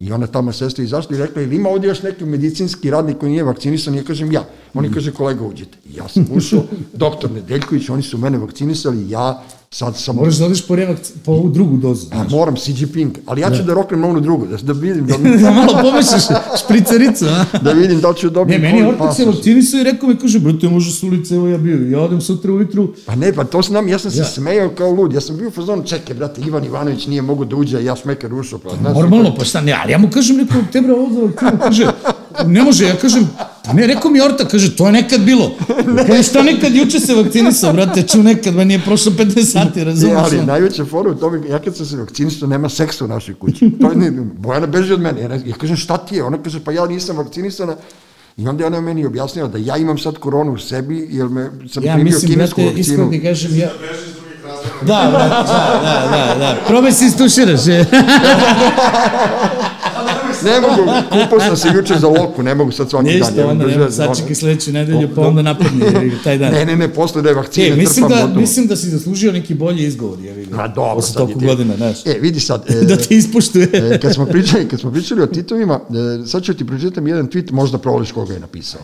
B: i ona tamo sestra izašla i rekla, ili ima ovdje još neki medicinski radnik koji nije vakcinisan? Ja kažem, ja Oni kaže, kolega, uđite. Ja sam ušao, doktor Nedeljković, oni su mene vakcinisali, ja sad sam...
C: Moraš da odeš po, revakci, po ovu drugu dozu.
B: A, moram, Xi Jinping, ali ja ću da, da roknem onu drugu, da, da vidim da...
C: da malo pomešaš špricericu, a?
B: da vidim da ću dobiti...
C: Ne, meni Ortak se vakcinisao i rekao mi, kaže, brate, može s ulice, evo ja bio. Ja odem sutra ujutru.
B: Pa ne, pa to znam, ja sam se ja. smejao kao lud, ja sam bio u fazonu, čekaj, brate, Ivan Ivanović nije mogu da uđe, ja smekar ušao. Pa,
C: znaš, Normalno, pa šta, ne, ali ja mu kažem, rekao, te bre, ovo za vakcinu, kaže, ne može, ja kažem, pa ne, rekao mi Orta, kaže, to je nekad bilo. Kaže, šta nekad, juče se vakcinisao, brate, ču nekad, ba nije prošlo 15 sati, razumiješ?
B: Ne, ali najveća fora u tome, ja kad sam se vakcinisao, nema seksa u našoj kući. To je, Bojana beži od mene. Ja, ja kažem, šta ti je? Ona kaže, pa ja nisam vakcinisana. I onda je ona meni objasnila da ja imam sad koronu u sebi, jer me, sam ja, primio mislim, kinesku brate, vakcinu. Ja mislim, brate,
C: kažem, ja... Da, da, da, da, da. Probaj se istuširaš.
B: ne mogu, kupao sam se juče za loku, ne mogu sad svaki dan.
C: Ništa, onda nema, sačekaj sledeću nedelju, pa onda napadni taj dan.
B: Ne, ne, ne, posle da je vakcine
C: e, mislim da, gotovo. Mislim da si zaslužio neki bolji izgovor, je vidio.
B: Ma dobro,
C: Posle toliko godina, znaš.
B: E, vidi sad.
C: E, da te ispuštuje.
B: e, kad, smo pričali, kad smo pričali o Titovima, e, sad ću ti pročitam jedan tweet, možda provoliš koga je napisao.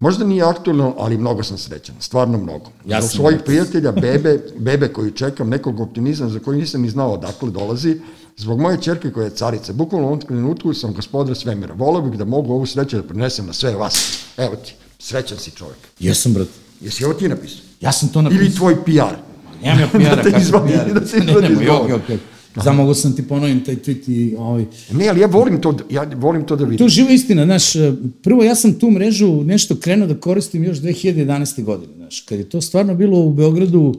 B: Možda nije aktualno, ali mnogo sam srećan, stvarno mnogo. Ja Zbog svojih prijatelja, bebe, bebe koju čekam, nekog optimizma za koji nisam ni znao odakle dolazi, Zbog moje čerke koja je carica, bukvalno u ovom trenutku sam gospodar svemira. Volao bih da mogu ovu sreću da prinesem na sve vas. Evo ti, srećan si čovjek.
C: Jesam, brat.
B: Jesi ovo ti napisao?
C: Ja sam to napisao.
B: Ili tvoj PR?
C: Nemam ja PR-a,
B: da te izvadi. Da se izvadi
C: jok, jok, jok. Zamogu sam ti ponovim taj tweet i ovaj...
B: Ne, ali ja volim to, ja volim to da vidim.
C: To živa istina, znaš, prvo ja sam tu mrežu nešto krenuo da koristim još 2011. godine, znaš, kad je to stvarno bilo u Beogradu,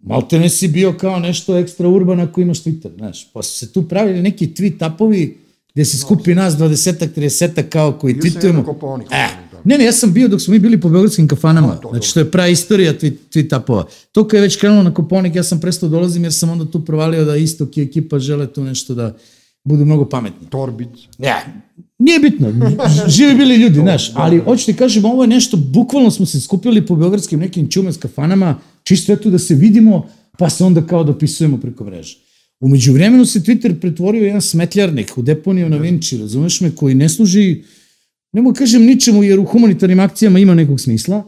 C: malte ne si bio kao nešto ekstra urban ako imaš Twitter, znaš. Pa su se tu pravili neki tweet upovi gde se skupi nas 20-ak, 30 kao koji tweetujemo. E, ne, ne, ja sam bio dok smo mi bili po beogradskim kafanama, no, to, znači to je pravi istorija tweet, tweet upova. To kad je već krenulo na Koponik, ja sam prestao dolazim jer sam onda tu provalio da istok i ekipa žele tu nešto da budu mnogo pametni.
B: Torbit.
C: Ja, nije bitno, živi bili ljudi, znaš, ali hoću ti kažem, ovo je nešto, bukvalno smo se skupili po beogradskim nekim čumes kafanama, čisto eto da se vidimo, pa se onda kao dopisujemo preko mreže. Umeđu vremenu se Twitter pretvorio jedan smetljarnik u deponiju na Vinči, razumeš me, koji ne služi, ne mogu kažem ničemu jer u humanitarnim akcijama ima nekog smisla,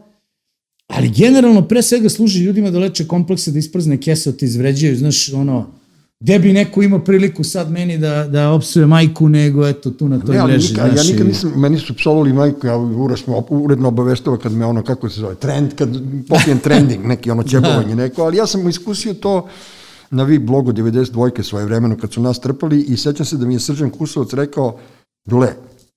C: ali generalno pre svega služi ljudima da leče komplekse, da isprzne kese, da te izvređaju, znaš, ono, gde bi neko imao priliku sad meni da, da opsuje majku, nego eto tu na toj ne, mreži.
B: Nikad, ja nikad nisam, meni su psovali majku, ja urašno, uredno obaveštava kad me ono, kako se zove, trend, kad popijem trending, neki ono čebovanje da. neko, ali ja sam iskusio to na vi blogu 92. svoje vremeno kad su nas trpali i sećam se da mi je Srđan Kusovac rekao, Dule,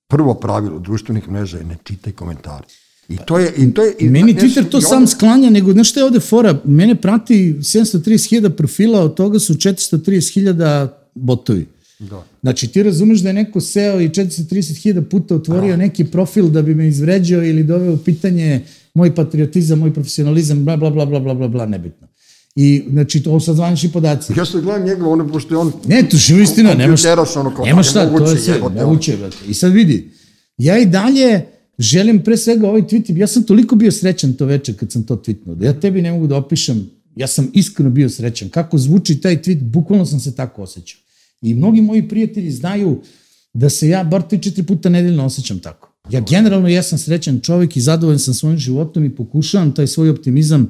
B: prvo pravilo društvenih mreža je ne čitaj komentare. I to je... I to je
C: i, Meni Twitter to sam sklanja, nego znaš šta je ovde fora? Mene prati 730.000 profila, od toga su 430.000 botovi. Da. Znači ti razumeš da je neko seo i 430.000 puta otvorio da. neki profil da bi me izvređao ili doveo u pitanje moj patriotizam, moj profesionalizam, bla, bla, bla, bla, bla, bla, bla, nebitno. I, znači, to sad zvanični podaci.
B: Ja sad gledam njega, ono, pošto je on...
C: Ne, to je istina, nema šta, nema šta, to je sve, moguće, brate. I sad vidi, ja i dalje, želim pre svega ovaj tweet, ja sam toliko bio srećan to veče kad sam to tweetnuo, da ja tebi ne mogu da opišem, ja sam iskreno bio srećan. Kako zvuči taj tweet, bukvalno sam se tako osjećao. I mnogi moji prijatelji znaju da se ja bar 3-4 puta nedeljno osjećam tako. Ja generalno jesam srećan čovjek i zadovoljan sam svojim životom i pokušavam taj svoj optimizam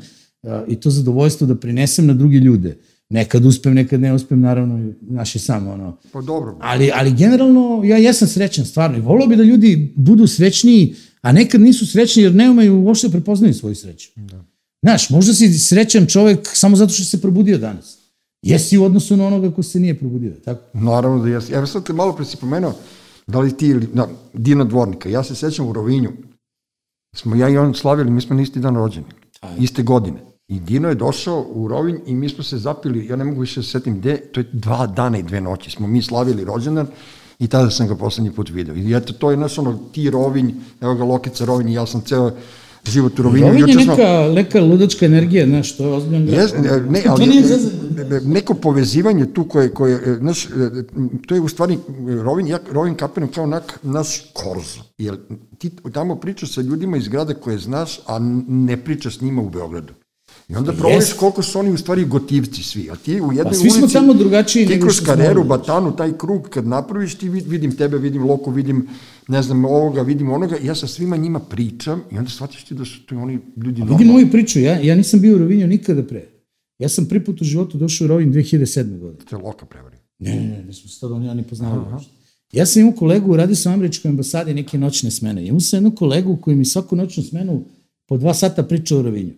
C: uh, i to zadovoljstvo da prinesem na drugi ljude. Uh, Nekad uspem, nekad ne uspem, naravno, naši samo, ono.
B: Pa dobro.
C: Ali, ali generalno, ja jesam srećan, stvarno. I volio bi da ljudi budu srećniji, a nekad nisu srećni jer ne umaju uopšte prepoznaju svoju sreću. Da. Znaš, možda si srećan čovek samo zato što se probudio danas. Jesi u odnosu na onoga ko se nije probudio, tako?
B: Naravno da jesi. Evo sad te malo pre si pomenuo, da li ti ili, na, Dina Dvornika. Ja se sećam u Rovinju, smo ja i on slavili, mi smo na isti dan rođeni, Aj. iste godine. I Dino je došao u Rovinj i mi smo se zapili, ja ne mogu više da se setim gde, to je dva dana i dve noći, smo mi slavili rođendan i tada sam ga poslednji put video. I eto, to je naš ono, ti Rovinj, evo ga Lokica Rovinj i ja sam ceo život u Rovinju.
C: Rovinj je neka, smo... neka ludačka energija, znaš, to je ozbiljno.
B: Jes, ne, ne, ali ne, neko povezivanje tu koje, koje znaš, to je u stvari Rovinj, ja, Rovinj kapiram kao nak, naš korzo. Jer ti tamo pričaš sa ljudima iz grada koje znaš, a ne pričaš s njima u Beogradu. I onda provodiš yes. koliko su oni u stvari gotivci svi. A ti u jednoj pa, svi
C: ulici, smo tamo drugačiji
B: ti kroz kareru, batanu, taj krug, kad napraviš, ti vidim tebe, vidim Loko, vidim ne znam, ovoga, vidim onoga, ja sa svima njima pričam i onda shvatiš ti da su to oni ljudi
C: normalni. Vidi moju priču, ja, ja nisam bio u Rovinju nikada pre. Ja sam prvi put u životu došao u Rovin 2007. godine.
B: To je Loka prevari.
C: Ne, ne, ne, nismo se tada on ja ni poznali. Ja sam imao kolegu, radio sam u američkoj ambasadi neke noćne smene. Imao sam jednu kolegu koji mi svaku noćnu smenu po dva sata priča o Rovinju.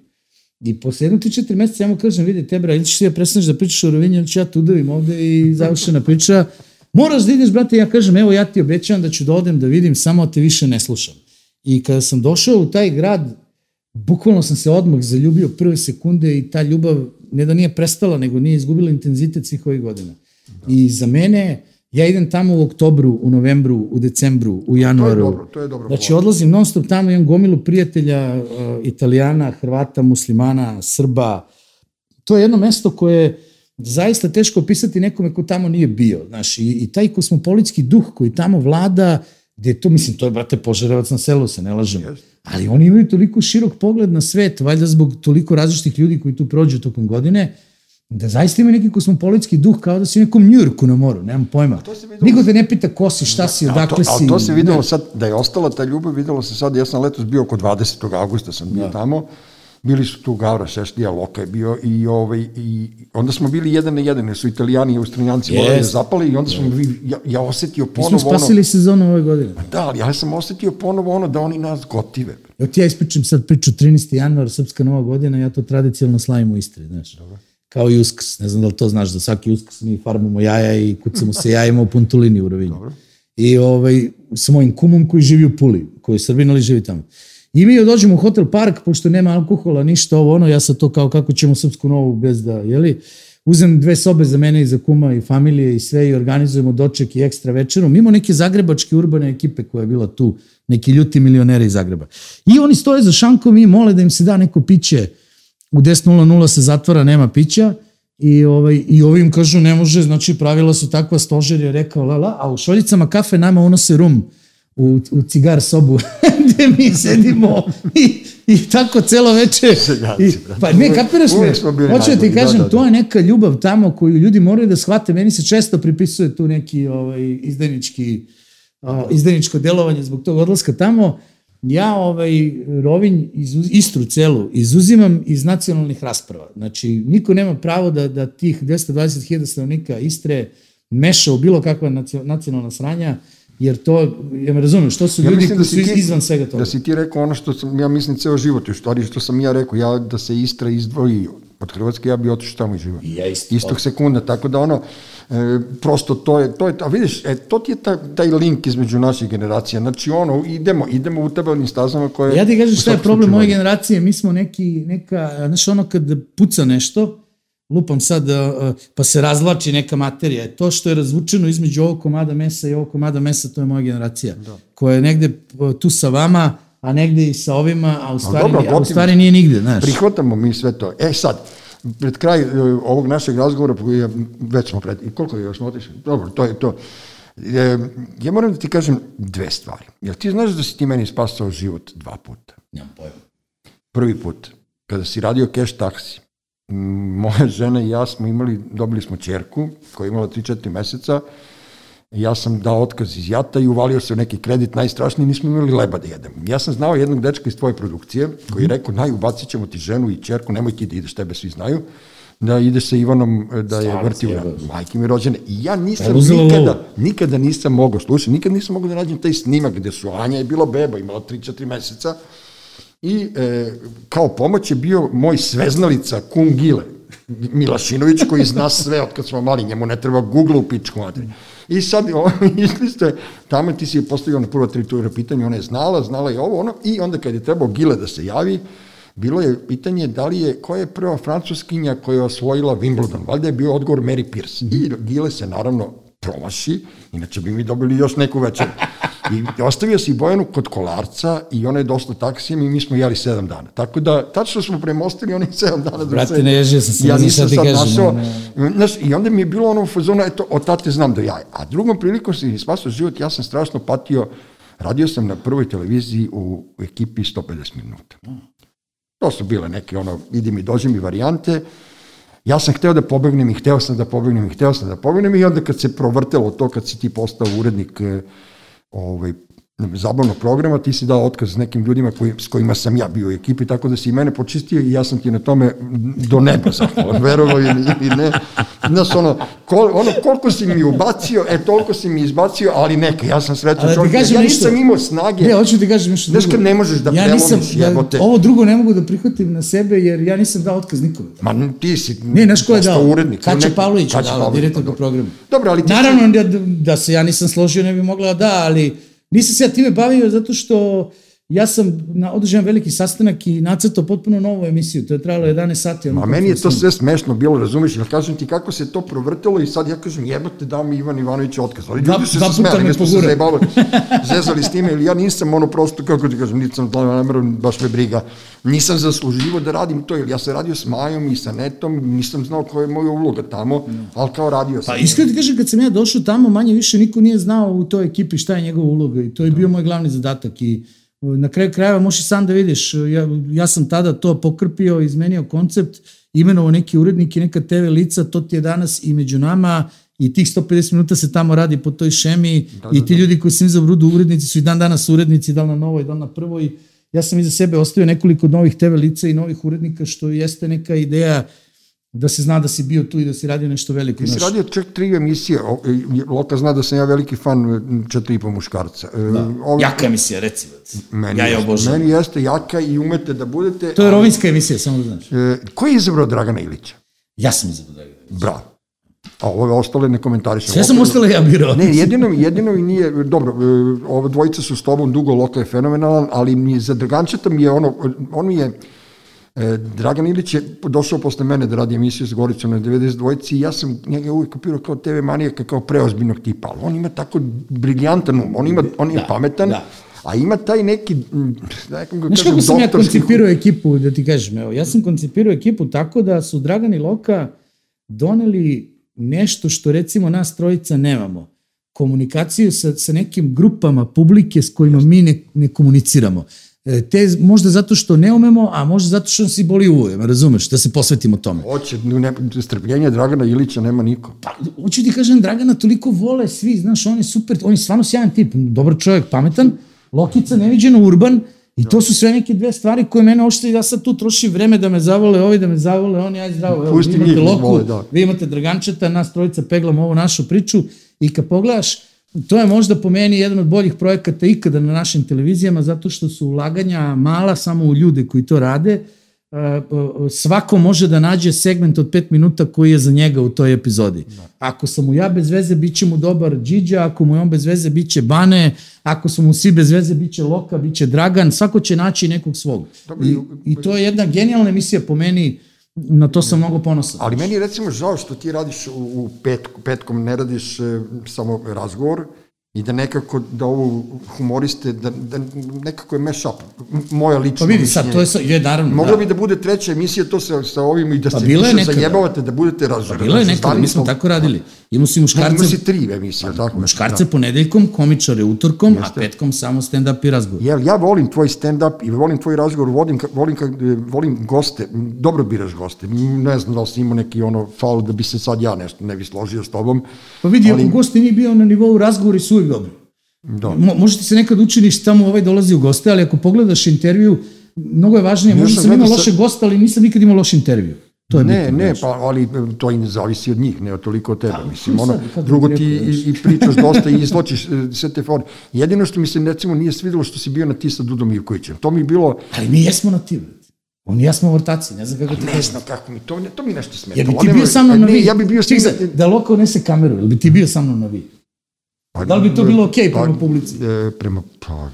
C: I posle jednog ti četiri meseca ja mu kažem, vidi tebra, ili ćeš ti ja prestaneš da pričaš o Rovinju, ili ću ja tu udavim ovde i završena priča. Moraš da ideš, brate, ja kažem, evo ja ti obećavam da ću da odem da vidim, samo te više ne slušam. I kada sam došao u taj grad, bukvalno sam se odmah zaljubio prve sekunde i ta ljubav ne da nije prestala, nego nije izgubila intenzitet svih ovih godina. Da. I za mene, ja idem tamo u oktobru, u novembru, u decembru, u januaru.
B: To je dobro, to je dobro.
C: Znači, odlazim non stop tamo, imam gomilu prijatelja, uh, italijana, hrvata, muslimana, srba. To je jedno mesto koje zaista teško opisati nekome ko tamo nije bio. Znaš, i, i taj kosmopolitski duh koji tamo vlada, gde to, mislim, to je, brate, požarevac na selu, se ne lažem. Yes. Ali oni imaju toliko širok pogled na svet, valjda zbog toliko različitih ljudi koji tu prođu tokom godine, da zaista ima neki kosmopolitski duh kao da si u nekom Njurku na moru, nemam pojma. Niko te ne pita ko si, šta si, odakle si.
B: A to se videlo sad, da je ostala ta ljubav, videlo se sad, ja sam letos bio oko 20. augusta, sam bio da. tamo, bili su tu Gavra Šešlija, Loka je bio i, ovaj, i onda smo bili jedan na jedan, jer su italijani i austrijanci yes. morali da zapali i onda smo yes. ja, ja osetio ponovo ono...
C: Mi smo spasili ono, sezonu ove godine.
B: Da, ali ja sam osetio ponovo ono da oni nas gotive.
C: Evo ti ja ispričam sad priču 13. januar, Srpska nova godina, ja to tradicionalno slavim u Istri, znaš. Dobro. Kao i uskrs, ne znam da li to znaš, da svaki uskrs mi farmamo jaja i kucamo se jajima u Puntulini u Rovinju. Dobro. I ovaj, sa mojim kumom koji živi u Puli, koji je Srbin, ali živi tamo. I mi dođemo u hotel park, pošto nema alkohola, ništa ovo ono, ja sa to kao kako ćemo srpsku novu bez da, jeli, uzem dve sobe za mene i za kuma i familije i sve i organizujemo doček i ekstra večeru, mimo neke zagrebačke urbane ekipe koja je bila tu, neki ljuti milioneri iz Zagreba. I oni stoje za šankom i mole da im se da neko piće, u 10.00 se zatvara, nema pića, I, ovaj, I ovim kažu ne može, znači pravila su takva, stožer je rekao la la, a u šoljicama kafe nama unose rum u, u cigar sobu gde mi sedimo i, i tako celo veče. I, pa ne, kapiraš me? Hoću da ti kažem, da, da, da. to je neka ljubav tamo koju ljudi moraju da shvate. Meni se često pripisuje tu neki ovaj, izdajnički, uh, izdajničko delovanje zbog tog odlaska tamo. Ja ovaj Rovinj, iz, Istru celu, izuzimam iz nacionalnih rasprava. Znači, niko nema pravo da, da tih 220.000 stanovnika Istre meša u bilo kakva nacionalna sranja, Jer to, ja me razumem, što su ja ljudi koji da su ti, izvan svega toga?
B: Da si ti rekao ono što sam, ja mislim, ceo život, u stvari što sam ja rekao, ja da se Istra izdvoji od Hrvatske, ja bi otišao tamo i živo.
C: Ja isto.
B: Istog sekunda, tako da ono, e, prosto to je, to je, a vidiš, e, to ti je taj, taj link između naših generacija, znači ono, idemo, idemo u tebalnim stazama koje...
C: Ja ti kažem šta je problem moje generacije, mi smo neki, neka, znaš ono kad puca nešto, lupam sad, pa se razvlači neka materija. To što je razvučeno između ovog komada mesa i ovog komada mesa, to je moja generacija. Da. Koja je negde tu sa vama, a negde i sa ovima, a u stvari, dobro, a u stvari nije nigde, znaš.
B: Prihvatamo mi sve to. E sad, pred kraj e, ovog našeg razgovora, već smo pred, koliko je još smo otišli? Dobro, to je to. E, ja moram da ti kažem dve stvari. Jel ti znaš da si ti meni spasao život dva puta?
C: Nemam pojma.
B: Prvi put, kada si radio cash taksi, moja žena i ja smo imali, dobili smo čerku koja je imala 3-4 meseca, ja sam dao otkaz iz jata i uvalio se u neki kredit najstrašniji, nismo imali leba da jedemo. Ja sam znao jednog dečka iz tvoje produkcije koji je rekao, naj, ubacit ćemo ti ženu i čerku, nemoj ti da ideš, tebe svi znaju, da ide sa Ivanom da je vrti u majke mi rođene. I ja nisam nikada, nikada nisam mogao, slušaj, nikada nisam mogao da nađem taj snimak gde su Anja je bila beba, imala 3-4 meseca, I e, kao pomoć je bio moj sveznalica Kum Gile, Milašinović koji zna sve od kad smo mali, njemu ne treba Google u pičku materi. I sad, išli ste, tamo ti si je postavio na prvo teritorija pitanje, ona je znala, znala je ovo, ono, i onda kad je trebao Gile da se javi, bilo je pitanje da li je, koja je prva francuskinja koja je osvojila Wimbledon, valjda je bio odgovor Mary Pierce. I Gile se naravno promaši, inače bi mi dobili još neku večer. I ostavio si Bojanu kod kolarca i ona je dosta taksijem i mi smo jeli sedam dana. Tako da, tačno smo premostili onih sedam dana.
C: Brate, ne ježio sam se,
B: ja nisam sad našao. Znaš, I onda mi je bilo ono u fazonu, eto, od tate znam do jaja. A drugom prilikom si spasao život, ja sam strašno patio, radio sam na prvoj televiziji u ekipi 150 minuta. To su bile neke, ono, idi mi, dođi mi varijante, Ja sam hteo da pobegnem i hteo sam da pobegnem i hteo sam da pobegnem i onda kad se provrtelo to, kad si ti postao urednik e, ovaj, zabavnog programa, ti si dao otkaz s nekim ljudima koji, s kojima sam ja bio u ekipi, tako da si i mene počistio i ja sam ti na tome do neba zahvalan, verovo ili, ili ne. Znaš, ono, kol, ono, koliko si mi ubacio, e, toliko si mi izbacio, ali neka, ja sam srećan čovjek, ja nešto, nisam imao snage.
C: Ne, hoću ti kažem nešto
B: drugo. Znaš kad ne možeš da ja nisam, jebote.
C: Ovo drugo ne mogu da prihvatim na sebe, jer ja nisam dao otkaz nikome.
B: Ma ti si,
C: ne, znaš ko je dao? Urednik, Kaća Pavlović, dala, direktor po programu.
B: Dobro, ali ti
C: Naravno, da, da se ja nisam složio, ne bi mogla da, ali Nisam se ja time bavio zato što ja sam na održavam veliki sastanak i nacrtao potpuno novu emisiju, to je trajalo 11 sati.
B: A meni je to sve smešno bilo, razumiješ, ja kažem ti kako se to provrtelo i sad ja kažem jebate dao mi Ivan Ivanović otkaz, ali ljudi su se smeli, mi smo se zajebali, zezali s time, ili ja nisam ono prosto, kako ti kažem, nisam nameru, baš me briga, nisam zasluživo da radim to, ili ja sam radio s Majom i sa Netom, nisam znao koja je moja uloga tamo, no. ali kao radio sam.
C: Pa iskreno ti kažem, kad sam ja došao tamo, manje više niko nije znao u toj ekipi šta je njegova uloga i to je bio moj glavni zadatak i Na kraju krajeva možeš sam da vidiš, ja, ja sam tada to pokrpio, izmenio koncept, imenovao neki urednik i neka TV lica, to ti je danas i među nama i tih 150 minuta se tamo radi po toj šemi da, da, i ti da. ljudi koji sam iza brudu urednici su i dan danas urednici, da li na novoj, da li na prvoj. Ja sam iza sebe ostavio nekoliko novih TV lica i novih urednika, što jeste neka ideja uh, da se zna da si bio tu i da si radio nešto veliko.
B: Ti si radio čak tri emisije, Loka zna da sam ja veliki fan četiri i po muškarca.
C: E, da. Ove, jaka emisija, reci.
B: Meni, ja je obožavam. Meni jeste jaka i umete da budete...
C: To je rovinska emisija, samo da znaš.
B: E, ko je izabrao Dragana Ilića?
C: Ja sam izabrao Dragana Ilića.
B: Bravo. A ove ostale ne komentarišem.
C: Sve sam ostale ja birao.
B: Ne, jedino, jedino i nije, dobro, e, ove dvojice su s tobom dugo, Loka je fenomenalan, ali mi za Dragančeta mi je ono, on mi je, E, Dragan Ilić je došao posle mene da radi emisiju s Goricom na 92 i ja sam njega uvijek kapirao kao TV manijaka, kao preozbiljnog tipa, ali on ima tako briljantan um, on, ima, on je da, pametan, da. a ima taj neki,
C: da nekom ga Znaš kako sam ja koncipirao ekipu, da ti kažem, evo, ja sam koncipirao ekipu tako da su Dragan i Loka doneli nešto što recimo nas trojica nemamo komunikaciju sa, sa nekim grupama publike s kojima mi ne, ne komuniciramo. E, te, možda zato što ne umemo, a možda zato što si boli uvojem, razumeš, da se posvetimo tome.
B: Hoće, ne, strpljenje Dragana Ilića nema niko.
C: Pa, hoću ti kažem, Dragana toliko vole svi, znaš, on je super, on je stvarno sjajan tip, dobar čovjek, pametan, Lokica, neviđeno urban, I to su sve neke dve stvari koje mene ošte, ja sad tu trošim vreme da me zavole ovi, da me zavole oni, aj zdravo, evo, vi imate Loku, vole, da. vi imate Dragančeta, nas trojica peglamo ovu našu priču i kad pogledaš, to je možda po meni jedan od boljih projekata ikada na našim televizijama, zato što su ulaganja mala samo u ljude koji to rade. E, svako može da nađe segment od 5 minuta koji je za njega u toj epizodi. Da. Ako sam mu ja bez veze, bit će mu dobar Điđa, ako mu je on bez veze, bit će Bane, ako su mu svi bez veze, bit će Loka, bit će Dragan, svako će naći nekog svog. I, I to je jedna genijalna emisija po meni, na to sam mnogo ponosan.
B: Ali meni je recimo žao što ti radiš u, petku, petkom, ne radiš e, samo razgovor, i da nekako, da ovo humoriste, da, da nekako je mash up, moja lična
C: Pa vidi, sad, to je, sa, je naravno,
B: Mogla da. bi da bude treća emisija, to sa, sa ovim i da pa se više nekada. zajebavate, da budete razumeli.
C: Pa bilo je nekada, mi smo tako radili. Imamo si muškarce... Imamo
B: si tri emisije, pa, tako?
C: Muškarce da. ponedeljkom, komičare utorkom, Jeste. a petkom samo stand-up i razgovor.
B: Jel, ja volim tvoj stand-up i volim tvoj razgovor, volim, volim, volim goste, dobro biraš goste, ne znam da li si imao neki ono faul da bi se sad ja nešto ne bi složio s tobom.
C: Pa vidi, ali... ako goste nije bio na nivou razgovori su uvijek dobro. Da. Mo, možete se nekad učiniš tamo ovaj dolazi u goste, ali ako pogledaš intervju, mnogo je važnije, možda sam imao loše goste, ali nisam nikad imao loš intervju.
B: To je ne, bitno, ne, pa, ali to i ne zavisi od njih, ne od toliko od tebe. Da, mislim, ono, sad, drugo ti i, i pričaš dosta i izločiš e, sve te fore. Jedino što mi se recimo nije svidelo što si bio na ti sa Dudom Ivkovićem. To mi je bilo...
C: Ali mi jesmo na ti. Oni ja smo vrtaci, ne znam kako ti
B: Ne znam kako mi, to, to mi nešto smeta.
C: Jer bi ti bio sa mnom na vi. Ja bi bio s tim... Da Loko nese kameru, ili bi ti bio sa mnom na vi? Pa, da li bi to bilo okej okay pa, prema publici?
B: E, prema, pa,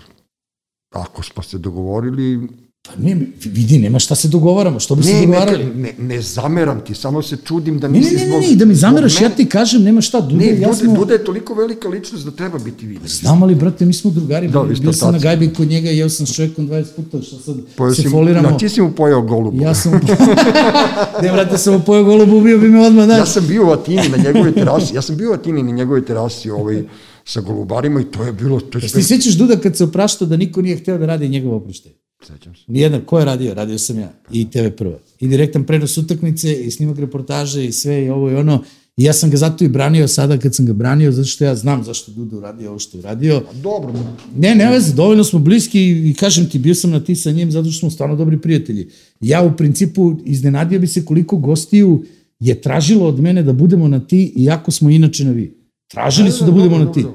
B: ako smo se dogovorili,
C: Pa ne, vidi, nema šta se dogovaramo, što bi ne, se dogovarali?
B: Ne, ne, ne zameram ti, samo se čudim da nisi
C: zbog... Ne, ne, ne, ne, da mi zameraš, ja ti kažem, nema šta, Dude,
B: ne, ja smo... Dude je toliko velika ličnost da treba biti vidio.
C: Znam, ali, brate, mi smo drugari, da, bio sam na gajbi kod njega i jeo sam s čovjekom 20 puta, što sad pojao se si, foliramo.
B: Ja, ti si mu pojao golubu.
C: Ja sam... ne, brate, sam mu pojao golubu, ubio bi me odmah, znaš.
B: Ja sam bio u Atini na njegovoj terasi, ja sam bio u Atini na njegovoj terasi, ovaj, sa golubarima i to je bilo... To je
C: sve... Ti sećaš Duda kad se opraštao da niko nije hteo da radi njegov oproštaj?
B: Sećam se.
C: Nijedan, ko je radio? Radio sam ja. I TV prva. I direktan prenos utakmice, i snimak reportaže, i sve, i ovo i ono. I ja sam ga zato i branio sada kad sam ga branio, zato što ja znam zašto Duda uradio ovo što je uradio.
B: Pa dobro.
C: Ne, ne veze, dovoljno smo bliski i kažem ti, bio sam na ti sa njim zato što smo stvarno dobri prijatelji. Ja u principu iznenadio bi se koliko gostiju je tražilo od mene da budemo na ti, iako smo inače na vi. Tražili su da budemo na ti.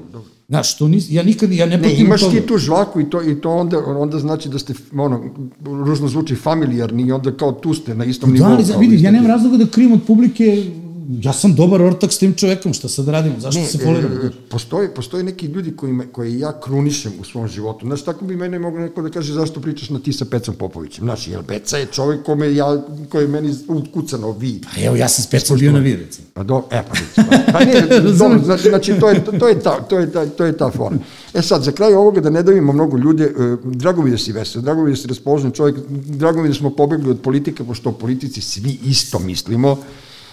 C: Znaš, to nis, ja nikad, ja ne
B: Ne, imaš toga. ti tu žvaku i to, i to onda, onda znači da ste, ono, ružno zvuči familijarni i onda kao tu ste na istom da, nivou. Da,
C: vidi, ja nemam razloga da krijem od publike ja sam dobar ortak s tim čovekom, šta sad radimo, zašto ne, se foliramo? E,
B: postoji, postoji neki ljudi koji, me, koji ja krunišem u svom životu. Znaš, tako bi mene moglo neko da kaže zašto pričaš na ti sa Pecom Popovićem. Znaš, jer Peca je čovek kome ja, koji je meni ukucano vi.
C: Pa evo, ja sam s Pecom bio na vi, recimo.
B: Pa do, e, pa, pa ne, dobro, znači, znači, to je, to je ta, to je ta, to je ta fora. E sad, za kraj ovoga da ne davimo mnogo ljude, e, drago mi da si vesel, drago mi da si raspoložen čovjek, drago mi da smo pobegli od politike, pošto o politici svi isto mislimo,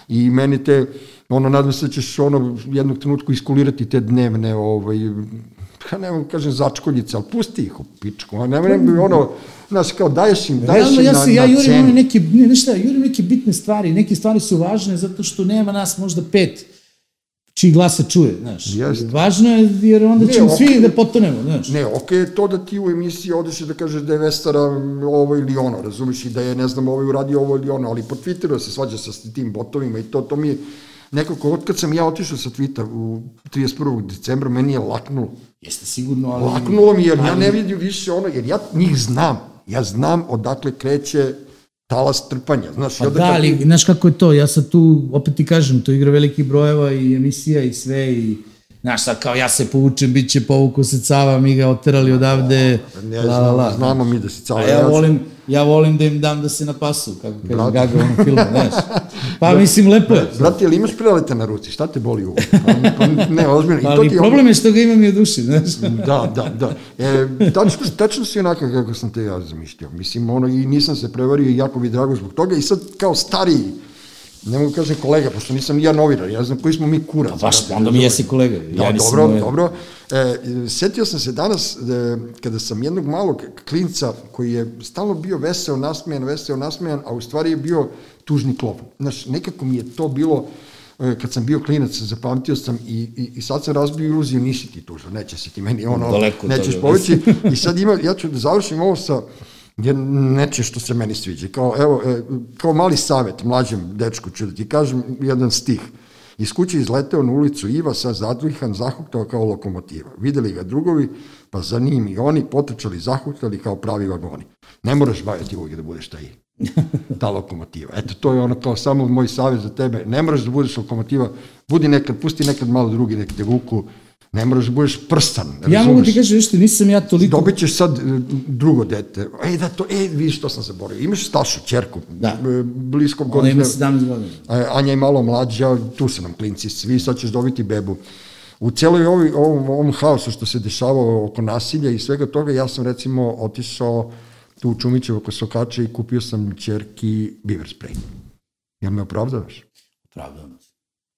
B: i meni te, ono, nadam se da ćeš ono jednog trenutku iskulirati te dnevne, ovaj, ja ne vam kažem začkoljice, ali pusti ih u pičku, a ne vrem, ono, znaš, kao daješ im, daješ Realno, im
C: ja
B: se,
C: na, ja jurim cenu. neke, ne, ne šta, jurim neke bitne stvari, neke stvari su važne zato što nema nas možda pet, čiji glas se čuje, znaš. Jeste. Važno je, jer onda ćemo okay, svi da potonemo, znaš.
B: Ne, okej okay, to da ti u emisiji odeš da kažeš da je Vestara ovo ili ono, razumiješ, i da je, ne znam, ovaj uradio ovo ili ono, ali po Twitteru se svađa sa tim botovima i to, to mi je, nekako, od kad sam ja otišao sa Twitter u 31. decembra, meni je laknulo.
C: Jeste sigurno, ali...
B: Laknulo mi, jer ali... ja ne vidim više ono, jer ja njih znam. Ja znam odakle kreće talas trpanja. Znaš,
C: pa da, ali, znaš kako je to, ja sad tu, opet ti kažem, to igra veliki brojeva i emisija i sve i Znaš, sad kao ja se povučem, bit će povuku se cava, mi ga oterali odavde,
B: ne, la, la, la. Znamo mi da si cava.
C: A ja volim, ja volim da im dam da se napasu, kako kažem, gaga u onom filmu, znaš. Pa Brat, mislim, lepo je.
B: Brate, ali imaš prelete na ruci, šta te boli u pa, pa, ne, ozbiljno.
C: Pa, ali problem je što ga imam i duši, znaš.
B: da, da, da. E, tačno, tačno si onako kako sam te ja zamišljao. Mislim, ono, i nisam se prevario i jako bi drago zbog toga i sad kao stariji, ne mogu kažem kolega, pošto nisam ja novinar, ja znam koji smo mi kurac.
C: Pa baš, onda mi jesi kolega.
B: Ja da, dobro, ovaj... dobro. E, setio sam se danas, e, kada sam jednog malog klinca, koji je stalno bio veseo, nasmejan, veseo, nasmejan, a u stvari je bio tužni klop. Znaš, nekako mi je to bilo, e, kad sam bio klinac, zapamtio sam i, i, i sad sam razbio iluziju, nisi ti tužan, neće se ti meni ono, Daleko nećeš poveći. I sad ima, ja ću da završim ovo sa, je neče što se meni sviđa. Kao, evo, e, kao mali savet mlađem dečku ću da ti kažem jedan stih. Iz kuće izleteo na ulicu Iva, sa zadvihan, zahuktao kao lokomotiva. Videli ga drugovi, pa za njim i oni potrčali, zahuktali kao pravi vagoni. Ne moraš baviti uvijek da budeš taj ta lokomotiva. Eto, to je ono kao samo moj savjet za tebe. Ne moraš da budeš lokomotiva, budi nekad, pusti nekad malo drugi nek te vuku, Ne moraš da budeš prstan.
C: Ja razumeš? mogu ti kažem, što nisam ja toliko...
B: Dobit ćeš sad e, drugo dete. E, da to, e, vidiš, to sam zaboravio. Imaš Stašu, čerku,
C: da.
B: E, blisko
C: godina. Ona ima 17 godina.
B: Anja je malo mlađa, tu su nam klinci, svi, sad ćeš dobiti bebu. U celoj ovi, ovom, ovom haosu što se dešavao oko nasilja i svega toga, ja sam recimo otišao tu u Čumićevo kod Sokača i kupio sam čerki beaver spray. Jel me opravdavaš?
C: Opravdavam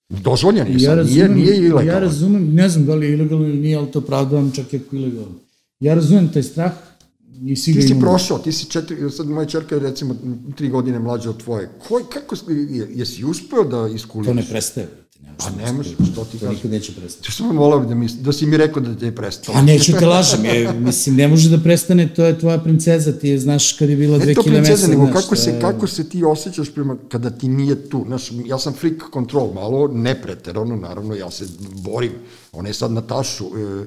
B: Dozvoljen je ja razumem, nije, nije ilegalno.
C: Ja razumem, ne znam da li je ilegalno ili nije, ali to opravdavam čak i ako ilegalno. Ja razumem taj strah,
B: I ti si prošao, ti si četiri, sad moja čerka je recimo tri godine mlađa od tvoje. Ko, kako, jesi uspeo da iskuliš?
C: To ne prestaje.
B: Pa ne može, što ti
C: kažeš? Nikad neće prestati.
B: Ti sam volao da, mi, da si mi rekao da te je prestao.
C: Pa neću te lažem, je, mislim, ne može da prestane, to je tvoja princeza, ti je, znaš, kad je bila dve kile mesa. Ne to princeza,
B: nego kako, se, je... kako se ti osjećaš prema, kada ti nije tu. Znaš, ja sam freak control, malo ne preterano, naravno, ja se borim. Ona je sad Natašu, e,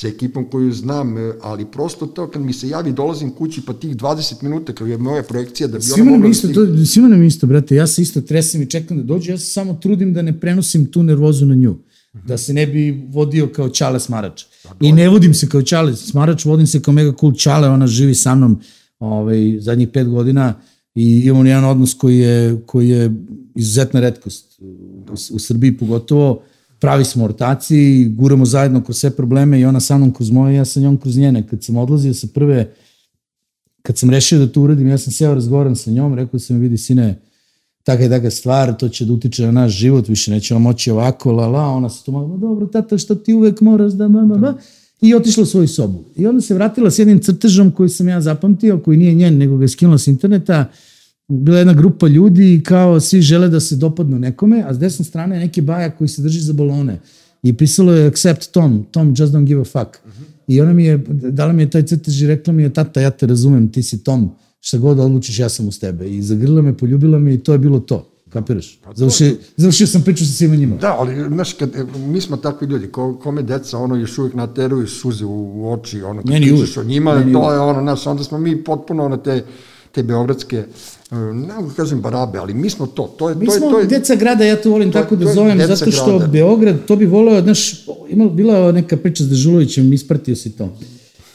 B: sa ekipom koju znam, e, ali prosto to kad mi se javi, dolazim kući pa tih 20 minuta kao je moja projekcija da bi
C: svima ona mogla... Isto, da to, svima nam isto, brate, ja se isto tresem i čekam da dođe, ja se samo trudim da ne prenosim tu nervozu na nju. Da se ne bi vodio kao Čale Smarač. Pa I ne vodim se kao Čale Smarač, vodim se kao mega cool Čale, ona živi sa mnom ovaj, zadnjih pet godina i imamo jedan odnos koji je, koji je izuzetna redkost u, u Srbiji pogotovo pravi smo ortaci, guramo zajedno kroz sve probleme i ona sa mnom kroz moje, ja sa njom kroz njene. Kad sam odlazio sa prve, kad sam rešio da to uradim, ja sam seo razgovoran sa njom, rekao sam, vidi sine, taka i taka stvar, to će da utiče na naš život, više nećemo moći ovako, la la, ona se to malo, dobro, tata, što ti uvek moraš da, mama, ba, i otišla u svoju sobu. I onda se vratila s jednim crtežom koji sam ja zapamtio, koji nije njen, nego ga je skinula s interneta, bila jedna grupa ljudi i kao svi žele da se dopadnu nekome, a s desne strane je neki baja koji se drži za balone. I pisalo je accept Tom, Tom just don't give a fuck. Uh -huh. I ona mi je, dala mi je taj crtež i rekla mi je, tata, ja te razumem, ti si Tom, šta god odlučiš, ja sam uz tebe. I zagrlila me, poljubila me i to je bilo to. Kapiraš? Pa završio, završio sam priču sa svima njima.
B: Da, ali, znaš, kad, mi smo takvi ljudi, ko, kome deca, ono, još uvijek nateruju suze u, u oči, ono, kad pričaš o njima, Meni to je ono, znaš, onda smo mi potpuno na te, te beogradske, e, ne mogu da kažem barabe, ali mi smo to. to je,
C: mi
B: to
C: smo
B: je, to je,
C: deca grada, ja to volim to, tako da zovem, zato što grada. Beograd, to bi voleo, znaš, ima, bila neka priča s Dežulovićem, ispratio si to.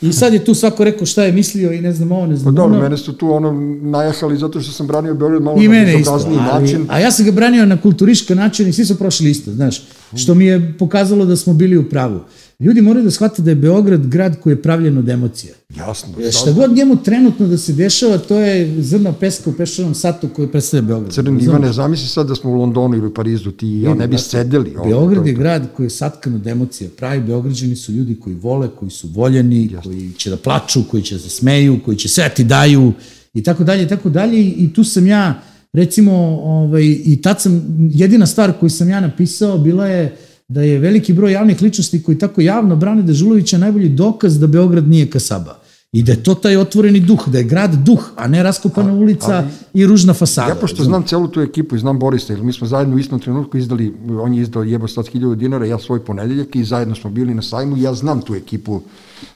C: I sad je tu svako rekao šta je mislio i ne znam ovo, ne znam
B: pa dobro, ono. mene su tu ono najahali zato što sam branio Beograd malo
C: I na ali, način. A ja sam ga branio na kulturiški način i svi su prošli isto, znaš. Što mi je pokazalo da smo bili u pravu. Ljudi moraju da shvate da je Beograd grad koji je pravljen od emocija.
B: Jasno.
C: Šta god njemu trenutno da se dešava, to je zrna peska u pešanom satu koji predstavlja Beograd.
B: Crni Ivane, zamisli sad da smo u Londonu ili u Parizu, ti i ja ne bi sedeli.
C: Beograd je grad koji je satkan od emocija. Pravi Beograđani su ljudi koji vole, koji su voljeni, Jasno. koji će da plaču, koji će da se smeju, koji će sve ti daju i tako dalje i tako dalje i tu sam ja recimo ovaj i tad sam jedina stvar koju sam ja napisao bila je da je veliki broj javnih ličnosti koji tako javno brane Dežulovića najbolji dokaz da Beograd nije kasaba. I da je to taj otvoreni duh, da je grad duh, a ne raskopana ulica ali, i ružna fasada.
B: Ja pošto znam celu tu ekipu i znam Borisa, jer mi smo zajedno u istom trenutku izdali, on je izdao jebo 100.000 dinara, ja svoj ponedeljak i zajedno smo bili na sajmu, ja znam tu ekipu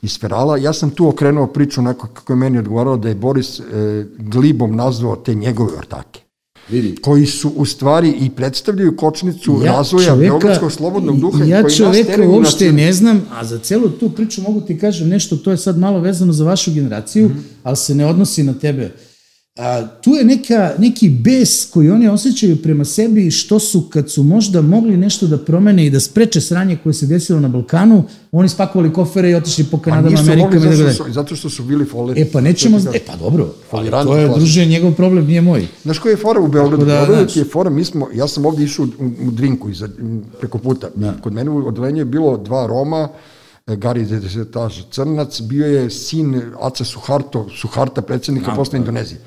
B: iz Ferala. Ja sam tu okrenuo priču onako kako je meni odgovaralo da je Boris e, glibom nazvao te njegove ortake. Vidi. koji su u stvari i predstavljaju kočnicu ja razvoja Beogradskog slobodnog duha.
C: Ja koji čoveka uopšte ne znam, a za celu tu priču mogu ti kažem nešto, to je sad malo vezano za vašu generaciju, mm -hmm. ali se ne odnosi na tebe. A, tu je neka, neki bes koji oni osjećaju prema sebi što su kad su možda mogli nešto da promene i da spreče sranje koje se desilo na Balkanu, oni spakovali kofere i otišli po Kanadama, Amerikama.
B: Što su, zato što su bili foleri.
C: E pa nećemo, e pa dobro, ali to je druže njegov problem, nije moj.
B: Znaš koji je fora u Beogradu? Da, Beogradu je fora, mi smo, ja sam ovde išao u, u drinku iza, preko puta. Da. Kod mene u odelenju je bilo dva Roma, Gari Desetaž Crnac, bio je sin Aca Suharto, Suharta, predsednika posle Indonezije.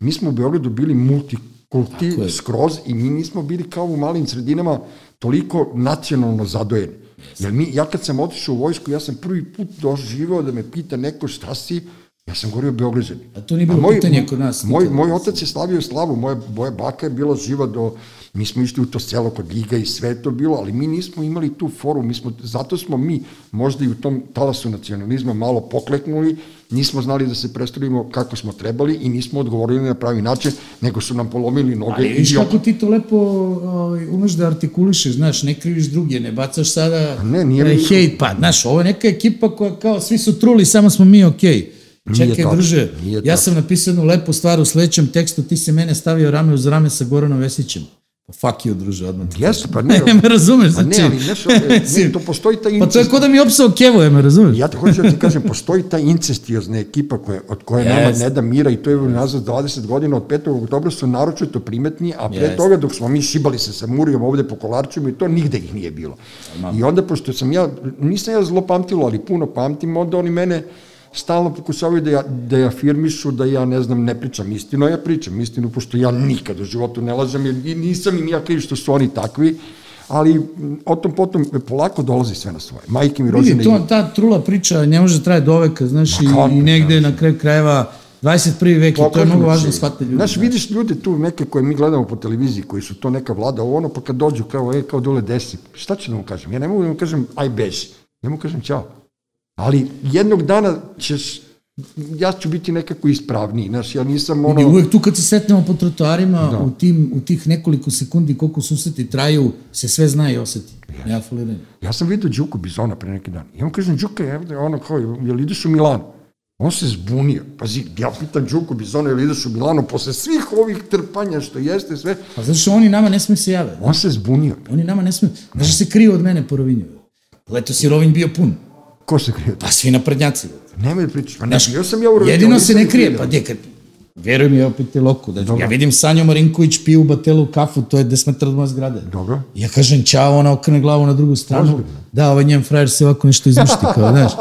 B: Mi smo u Beogradu bili multikulti skroz i mi nismo bili kao u malim sredinama toliko nacionalno zadojeni. Jer mi, ja kad sam otišao u vojsku, ja sam prvi put doživao da me pita neko šta si, ja sam govorio Beograđani.
C: A to nije bilo moj, pitanje kod nas.
B: Moj, moj otac je slavio slavu, moja, moja baka je bila živa do, mi smo išli u to selo kod Giga i sve to bilo, ali mi nismo imali tu foru, mi smo, zato smo mi možda i u tom talasu nacionalizma malo pokleknuli, nismo znali da se predstavimo kako smo trebali i nismo odgovorili na pravi način, nego su nam polomili noge.
C: Ali viš kako ti to lepo ovaj, umeš da artikulišeš, znaš, ne kriviš druge, ne bacaš sada
B: ne, nije mi...
C: hejt, pa, znaš, ovo je neka ekipa koja kao svi su truli, samo smo mi okej. Okay. Čekaj, to, druže, ja sam napisao jednu lepu stvar u sledećem tekstu, ti se mene stavio rame uz rame sa Goranom Vesićem. Pa fuck you, druže, odmah.
B: Jeste, pa ne.
C: ne me razumeš,
B: pa znači. Ne, ali ne, ne, to postoji ta incest.
C: Pa to je kod da mi opsao kevo, je me razumeš.
B: Ja te hoću da ti kažem, postoji ta incestiozna ekipa koja, od koje yes. nama ne da mira i to je nazad 20 godina od 5. oktobra su naročito primetni, a pre yes. toga dok smo mi šibali se sa Murijom ovde po kolarčima i to nigde ih nije bilo. I onda, pošto sam ja, nisam ja zlo pamtilo, ali puno pamtim, onda oni mene, stalno pokušavaju da ja, da ja afirmišu da ja, ne znam, ne pričam istinu, a ja pričam istinu, pošto ja nikad u životu ne lažem, i nisam im ja kriv što su oni takvi, ali o tom potom polako dolazi sve na svoje. Majke mi rođene...
C: Vidi, to, ta trula priča ne može da traje do veka, znaš, Ma, i, i negde na kraju krajeva 21. vek, to je mnogo važno shvatiti ljudi.
B: Znaš, vidiš ljude tu neke koje mi gledamo po televiziji, koji su to neka vlada, ovo ono, pa kad dođu kao, e, kao dole desi, šta ću da mu kažem? Ja ne mogu da mu kažem, aj beži. Ja mu kažem, čao. Ali jednog dana ćeš ja ću biti nekako ispravniji, znaš, ja nisam ono... I
C: uvek tu kad se setnemo po trotoarima, da. u, tim, u tih nekoliko sekundi koliko susreti traju, se sve zna i oseti. Ja, ja foliranje.
B: Ja sam vidio Đuku Bizona pre neki dan. Ja mu kažem, Đuka, je, ono kao, jel ideš u Milano? On se zbunio. Pazi, ja pitam Đuku Bizona, jel ideš u Milano posle svih ovih trpanja što jeste sve.
C: Pa zato što oni nama ne sme se jave.
B: On se zbunio.
C: Oni nama ne sme, znaš se kriju od mene po Rovinju. Leto si Rovin bio pun.
B: Ko se krije?
C: Pa svi naprednjaci.
B: Nemoj da pričaš, pa ne, ja sam ja
C: urodio. Jedino se ne krije, pa gdje, kad, veruj mi, opet je loko. Da, ja vidim Sanjo Marinković pije u batelu kafu, to je 10 metara od moje zgrade.
B: Dobro.
C: Ja kažem čao, ona okrene glavu na drugu stranu. Ozbiljno. Da, ovaj njen frajer se ovako nešto izmušti, kao, znaš.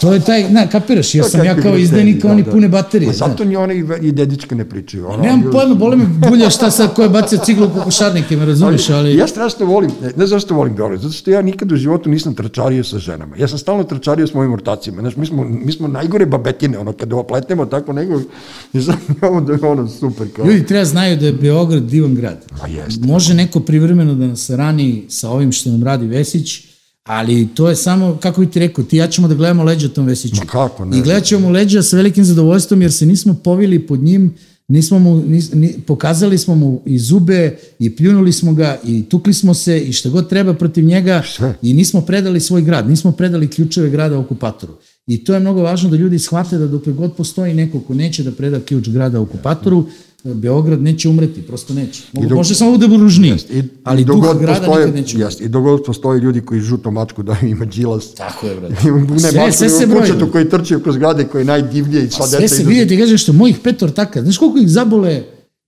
C: To je taj, na, kapiraš, ja sam ja kao izdajnik, kao oni da, da. pune baterije.
B: A zato ni one i, dedičke ne pričaju.
C: Ono, Nemam pojma, boli me bulja šta sad ko je bacio ciglu u kokošarnike, me razumiješ, ali...
B: Ja strašno volim, ne, ne zašto volim Beograd, zato što ja nikad u životu nisam trčario sa ženama. Ja sam stalno trčario s mojim ortacima. Znaš, mi smo, mi smo najgore babetine, ono, kada opletnemo tako nego, sad ovo da je ono super. Kao.
C: Ljudi treba znaju da je Beograd divan grad.
B: Pa jest.
C: Može neko privremeno da nas rani sa ovim što nam radi Vesić, Ali to je samo, kako bi ti rekao, ti ja ćemo da gledamo leđa tom Vesiću.
B: Ma kako ne?
C: I gledat ćemo leđa sa velikim zadovoljstvom jer se nismo povili pod njim, nismo mu, nis, ni, pokazali smo mu i zube i pljunuli smo ga i tukli smo se i šta god treba protiv njega
B: Sve.
C: i nismo predali svoj grad, nismo predali ključeve grada okupatoru. I to je mnogo važno da ljudi shvate da dokle god postoji neko ko neće da preda ključ grada okupatoru, Beograd neće umreti, prosto neće. Mogu, dok, može samo da bude ružniji, jest, i, ali duh grada postoje, nikad neće umreti.
B: I dogod postoje ljudi koji žuto mačku da ima džilas.
C: Tako je, brate.
B: ne, sve, mačku, sve se broji. koji trče kroz grade, koji je najdivlije i sva
C: deca. Sve se vidi, ti kažeš što mojih petor taka, znaš koliko ih zabole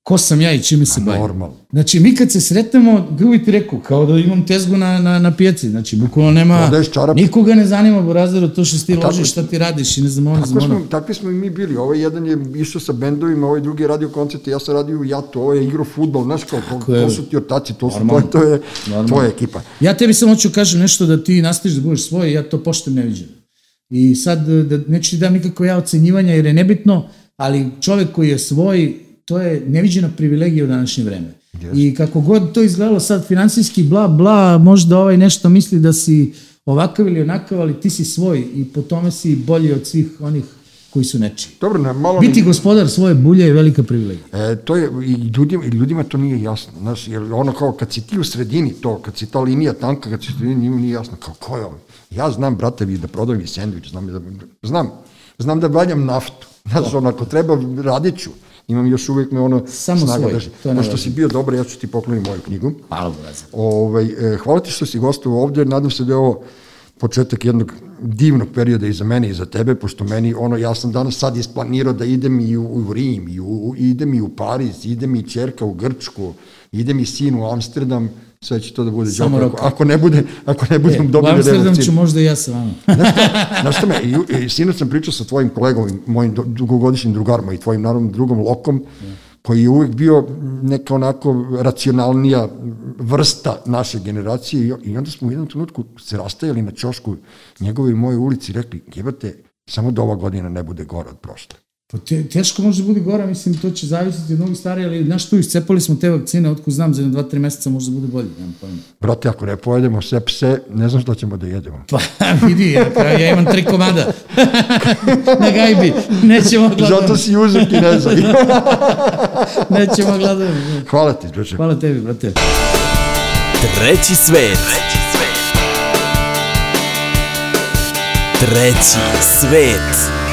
C: ko sam ja i čime se bavim.
B: Normalno.
C: Znači, mi kad se sretnemo, bi ti rekao, kao da imam tezgu na, na, na pijaci, znači, bukvalno nema, nikoga ne zanima, Borazeru, to što ti ložiš, šta ti radiš i ne znam, ono,
B: znam, ono. Takvi smo i mi bili, ovaj jedan je išao sa bendovima, ovaj drugi je radio koncerte, ja sam radio u Jatu, ovaj je igrao futbol, znaš kao, to, to su ti ortaci, to, su, to, to je Normalno. tvoja ekipa.
C: Ja tebi samo hoću kažem nešto da ti nastaviš da budeš svoj, ja to poštem ne vidim. I sad, da, neću ti dam nikako ja ocenjivanja, jer je nebitno, ali čovek koji je svoj, to je neviđena privilegija u današnje vreme. Yes. I kako god to izgledalo sad finansijski bla bla, možda ovaj nešto misli da si ovakav ili onakav, ali ti si svoj i po tome si bolji od svih onih koji su nečiji.
B: Dobro, ne, malo...
C: Biti gospodar svoje bulje je velika privilegija.
B: E, to je, i ljudima, i ljudima to nije jasno, znaš, jer ono kao kad si ti u sredini to, kad si ta linija tanka, kad si u sredini, njima nije jasno, kao ko je ovo? Ja znam, brate, vi da prodam i sandvič, znam, da, znam, znam da valjam naftu, znaš, ono, ako treba, radit ću, imam još uvek me ono
C: Samo snaga svoj, drži.
B: To Pošto si bio dobar, ja ću ti pokloniti moju knjigu.
C: Hvala, Boraza.
B: Ovaj, e, hvala ti što si gostao ovde, nadam se da je ovo početak jednog divnog perioda i za mene i za tebe, pošto meni, ono, ja sam danas sad isplanirao da idem i u, u Rim, i u, idem i u Pariz, idem i čerka u Grčku, idem i sin u Amsterdam, sve će to da bude
C: Samo
B: ako, ako ne bude, ako ne budem e, dobio
C: da Amsterdam ću možda i ja sa vama.
B: znaš šta me, i, i sinoć sam pričao sa tvojim kolegom, mojim dugogodišnjim drugarima i tvojim naravno drugom Lokom, koji je uvek bio neka onako racionalnija vrsta naše generacije i onda smo u jednom trenutku se rastajali na čošku njegove i moje ulici i rekli, jebate, samo da ova godina ne bude gora od prošle.
C: Pa te, teško može da bude gora, mislim, to će zavisiti od mnogih stvari, ali znaš tu, iscepali smo te vakcine, otko znam, za jedno, dva, tri meseca može da bude bolje, nemam pojma.
B: Brate, ako ne pojedemo sve pse, ne znam šta ćemo da jedemo.
C: Pa, vidi, ja, ja imam tri komada na gajbi, nećemo gledati.
B: Zato si ne znam.
C: nećemo gledati.
B: Hvala ti, Đuče.
C: Hvala tebi, brate.
A: Treći svet. Treći svet. Treći svet.